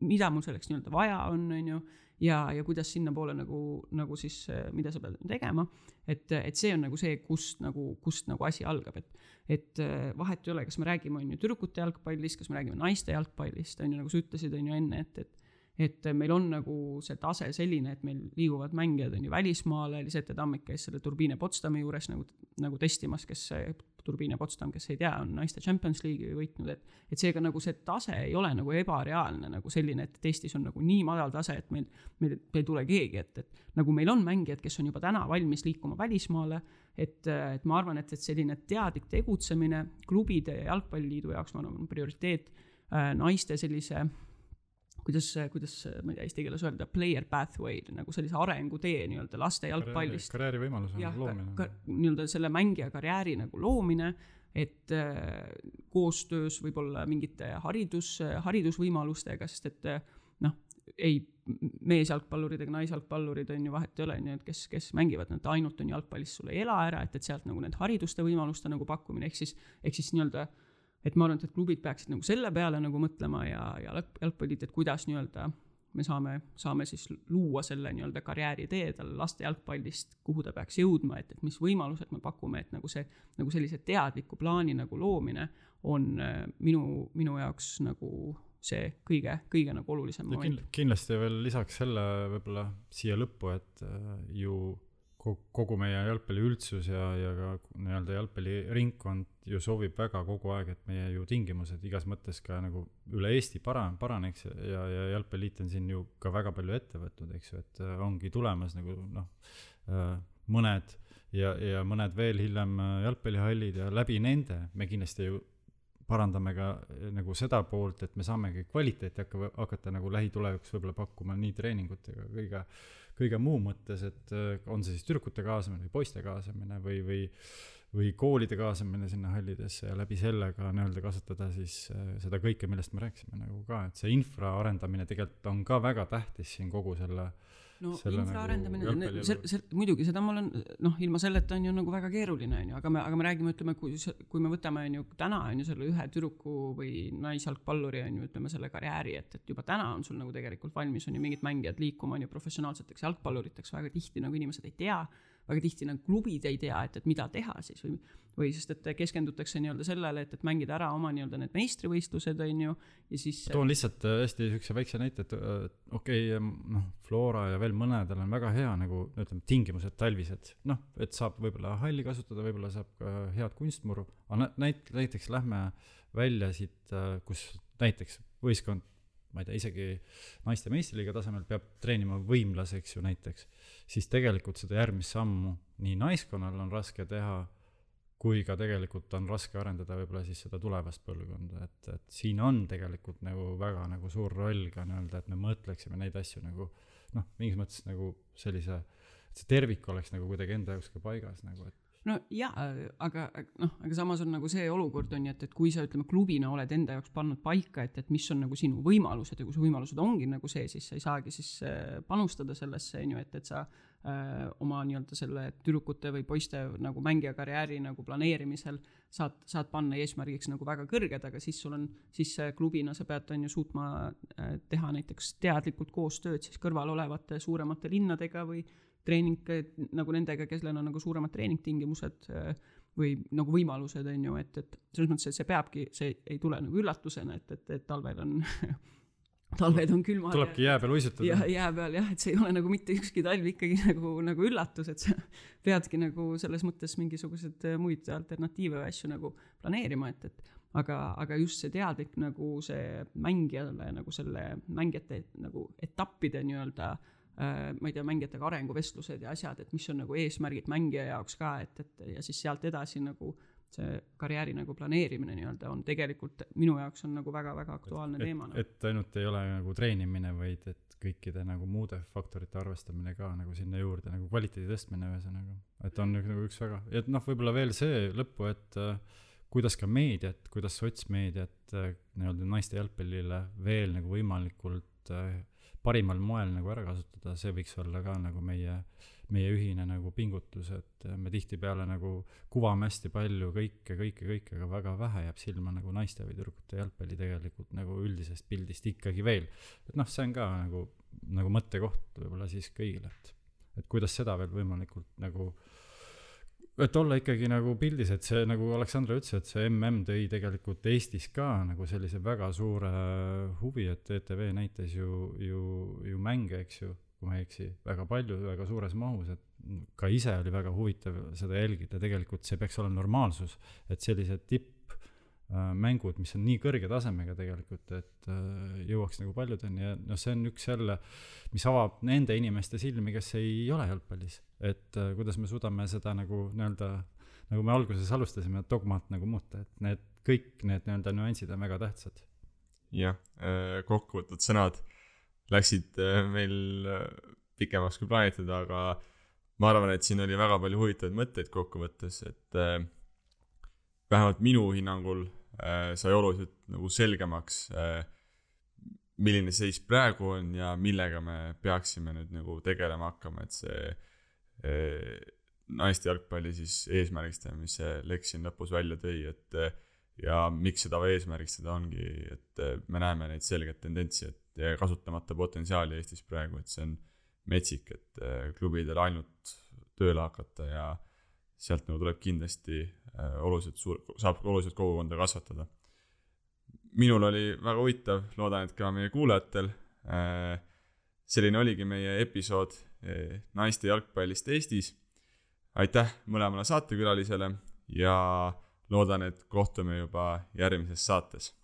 mida mul selleks nii-öelda vaja on, on ju ja, ja kuidas sinnapoole nagu, nagu siis, mida sa pead tegema, et, et see on nagu see, kust nagu, kust nagu asi algab, et et vahet ei ole, kas me räägime, on ju, tüdrukute jalgpallist, kas me räägime naiste jalgpallist, on ju, nagu sa ütlesid, on ju enne, et, et et meil on nagu see tase selline, et meil liiguvad mängijad on ju välismaale, Lisette Tammik käis selle Turbine Potsdami juures nagu, nagu testimas, kes Turbine Potsdam, kes ei tea, on naiste Champions League'i võitnud, et et seega nagu see tase ei ole nagu ebareaalne nagu selline, et Eestis on nagu nii madal tase, et meil, meil, meil ei tule keegi, et, et nagu meil on mängijad, kes on juba täna valmis liikuma välismaale, et, et ma arvan, et, et selline teadlik tegutsemine klubide ja jalgpalliliidu jaoks, ma arvan, on prioriteet äh, naiste sellise kuidas, kuidas ma ei tea eesti keeles öelda, player pathway nagu sellise arengutee nii-öelda laste jalgpallist. karjäärivõimaluse jah, loomine nii-öelda selle mängija karjääri nagu loomine, et äh, koostöös võib-olla mingite haridus, haridusvõimalustega, sest et äh, noh, ei meesjalgpallurid ega naisjalgpallurid on ju vahet ei ole, on ju, et kes, kes mängivad, nad ainult on jalgpallist sul ei ela ära, et, et sealt nagu need hariduste võimaluste nagu pakkumine, ehk siis, ehk siis nii-öelda et ma arvan, et klubid peaksid nagu selle peale nagu mõtlema ja, ja jalg- jalgpallid, et kuidas nii-öelda me saame, saame siis luua selle nii-öelda karjääritee talle laste jalgpallist, kuhu ta peaks jõudma, et, et mis võimalused me pakume, et nagu see, nagu sellise teadliku plaani nagu loomine on äh, minu, minu jaoks nagu see kõige, kõige nagu olulisem moment kind-. kindlasti veel lisaks selle võib-olla siia lõppu, et äh, ju kogu meie jalgpalli üldsus ja, ja ka nii-öelda jalgpalliringkond ju soovib väga kogu aeg, et meie ju tingimused igas mõttes ka nagu üle Eesti para-, paraneks ja, ja, ja jalgpalliliit on siin ju ka väga palju ette võtnud, eks ju, et äh, ongi tulemas nagu noh äh,, mõned ja, ja mõned veel hiljem äh, jalgpallihallid ja läbi nende me kindlasti ju parandame ka nagu seda poolt, et me saamegi kvaliteeti hakka, hakata nagu lähitulevikus võib-olla pakkuma nii treeningutega, kõige, kõige muu mõttes, et eh, on see siis tüdrukute kaasamine või poiste kaasamine või, või või koolide kaasamine sinna hallidesse ja läbi selle ka nii-öelda kasutada siis eh, seda kõike, millest me rääkisime nagu ka, et see infra arendamine tegelikult on ka väga tähtis siin kogu selle no infra nagu arendamine, see see, muidugi seda ma olen, noh, ilma selleta on ju nagu väga keeruline, on ju, aga me, aga me räägime, ütleme, kui kui me võtame, on ju, täna on ju selle ühe tüdruku või naisjalgpalluri on ju, ütleme selle karjääri, et, et juba täna on sul nagu tegelikult valmis on ju mingid mängijad liikuma on ju professionaalseteks jalgpalluriteks, väga tihti nagu inimesed ei tea, väga tihti nagu klubid ei tea, et, et mida teha siis või või sest, et keskendutakse nii-öelda sellele, et, et mängida ära oma nii-öelda need meistrivõistlused, on ju, ja siis toon lihtsalt äh, hästi siukse väikse näite, et äh, okei okay,, noh, Flora ja veel mõnedel on väga hea nagu ütleme, tingimused talvised, noh, et saab võib-olla halli kasutada, võib-olla saab ka head kunstmuru, aga nä- näit-, näiteks lähme välja siit, kus näiteks võistkond, ma ei tea, isegi naiste meistriliiga tasemel peab treenima võimlas, eks ju, näiteks, siis tegelikult seda järgmist sammu nii naiskonnal on raske teha kui ka tegelikult on raske arendada võib-olla siis seda tulevast põlvkonda, et, et siin on tegelikult nagu väga nagu suur roll ka nii-öelda, et me mõtleksime neid asju nagu noh, mingis mõttes nagu sellise, et see tervik oleks nagu kuidagi enda jaoks ka paigas nagu, et no jaa, aga noh, aga samas on nagu see olukord on ju, et, et kui sa ütleme klubina oled enda jaoks pannud paika, et, et mis on nagu sinu võimalused ja kui su võimalused ongi nagu see, siis sa ei saagi siis äh, panustada sellesse, on ju, et, et sa äh, oma nii-öelda selle tüdrukute või poiste nagu mängija karjääri nagu planeerimisel saad, saad panna eesmärgiks nagu väga kõrged, aga siis sul on, siis klubina sa pead, on ju, suutma äh, teha näiteks teadlikult koostööd siis kõrval olevate suuremate linnadega või treening nagu nendega, kellel on nagu suuremad treeningtingimused äh, või nagu võimalused, on ju, et, et selles mõttes, et see peabki, see ei tule nagu üllatusena, et, et, et talvel on talved on külmad. tulebki jää peal uisutada. jah, jää peal jah, et see ei ole nagu mitte ükski talv ikkagi nagu, nagu üllatus, et sa peadki nagu selles mõttes mingisuguseid muid alternatiive või asju nagu planeerima, et, et aga, aga just see teadlik nagu see mängijale nagu selle mängijate nagu etappide nii-öelda Äh, ma ei tea, mängijatega arenguvestlused ja asjad, et mis on nagu eesmärgid mängija jaoks ka, et, et ja siis sealt edasi nagu see karjääri nagu planeerimine nii-öelda on tegelikult minu jaoks on nagu väga-väga aktuaalne et, teema et ainult ei ole nagu treenimine, vaid et kõikide nagu muude faktorite arvestamine ka nagu sinna juurde, nagu kvaliteedi tõstmine ühesõnaga. et on nagu üks väga, et noh, võib-olla veel see lõppu, et äh, kuidas ka meediat, kuidas sotsmeediat äh, nii-öelda naiste jalgpallile veel nagu võimalikult äh, parimal moel nagu ära kasutada, see võiks olla ka nagu meie, meie ühine nagu pingutus, et me tihtipeale nagu kuvame hästi palju kõike, kõike, kõike, aga väga vähe jääb silma nagu naiste või tüdrukute jalgpalli tegelikult nagu üldisest pildist ikkagi veel. et noh, see on ka nagu, nagu mõttekoht võib-olla siis kõigile, et, et kuidas seda veel võimalikult nagu äh, et olla ikkagi nagu pildis, et see nagu Aleksandra ütles, et see mm tõi tegelikult Eestis ka nagu sellise väga suure huvi, et ETV näitas ju, ju, ju mänge, eks ju, kui ma ei eksi, väga palju, väga suures mahus, et ka ise oli väga huvitav seda jälgida, tegelikult see peaks olema normaalsus, et sellised tipp mängud, mis on nii kõrge tasemega tegelikult, et äh, jõuaks nagu paljudeni ja noh, see on üks jälle, mis avab nende inimeste silmi, kes ei ole jalgpallis. et äh, kuidas me suudame seda nagu nii-öelda, nagu me alguses alustasime, dogmat nagu muuta, et need, kõik need nii-öelda nüansid on väga tähtsad. jah, kokkuvõtvad sõnad läksid meil pikemaks kui plaanitud, aga ma arvan, et siin oli väga palju huvitavaid mõtteid kokkuvõttes, et vähemalt minu hinnangul äh, sai oluliselt nagu selgemaks äh,, milline seis praegu on ja millega me peaksime nüüd nagu tegelema hakkama, et see äh, naiste jalgpalli siis eesmärgistamine, mis see Lex siin lõpus välja tõi, et ja miks seda eesmärgistada ongi, et me näeme neid selgeid tendentsi, et kasutamata potentsiaali Eestis praegu, et see on metsik, et klubidel ainult tööle hakata ja sealt nagu tuleb kindlasti oluliselt suur, saab oluliselt kogukonda kasvatada. minul oli väga huvitav, loodan, et ka meie kuulajatel. Äh, selline oligi meie episood äh, naiste jalgpallist Eestis. aitäh mõlemale saatekülalisele ja loodan, et kohtume juba järgmises saates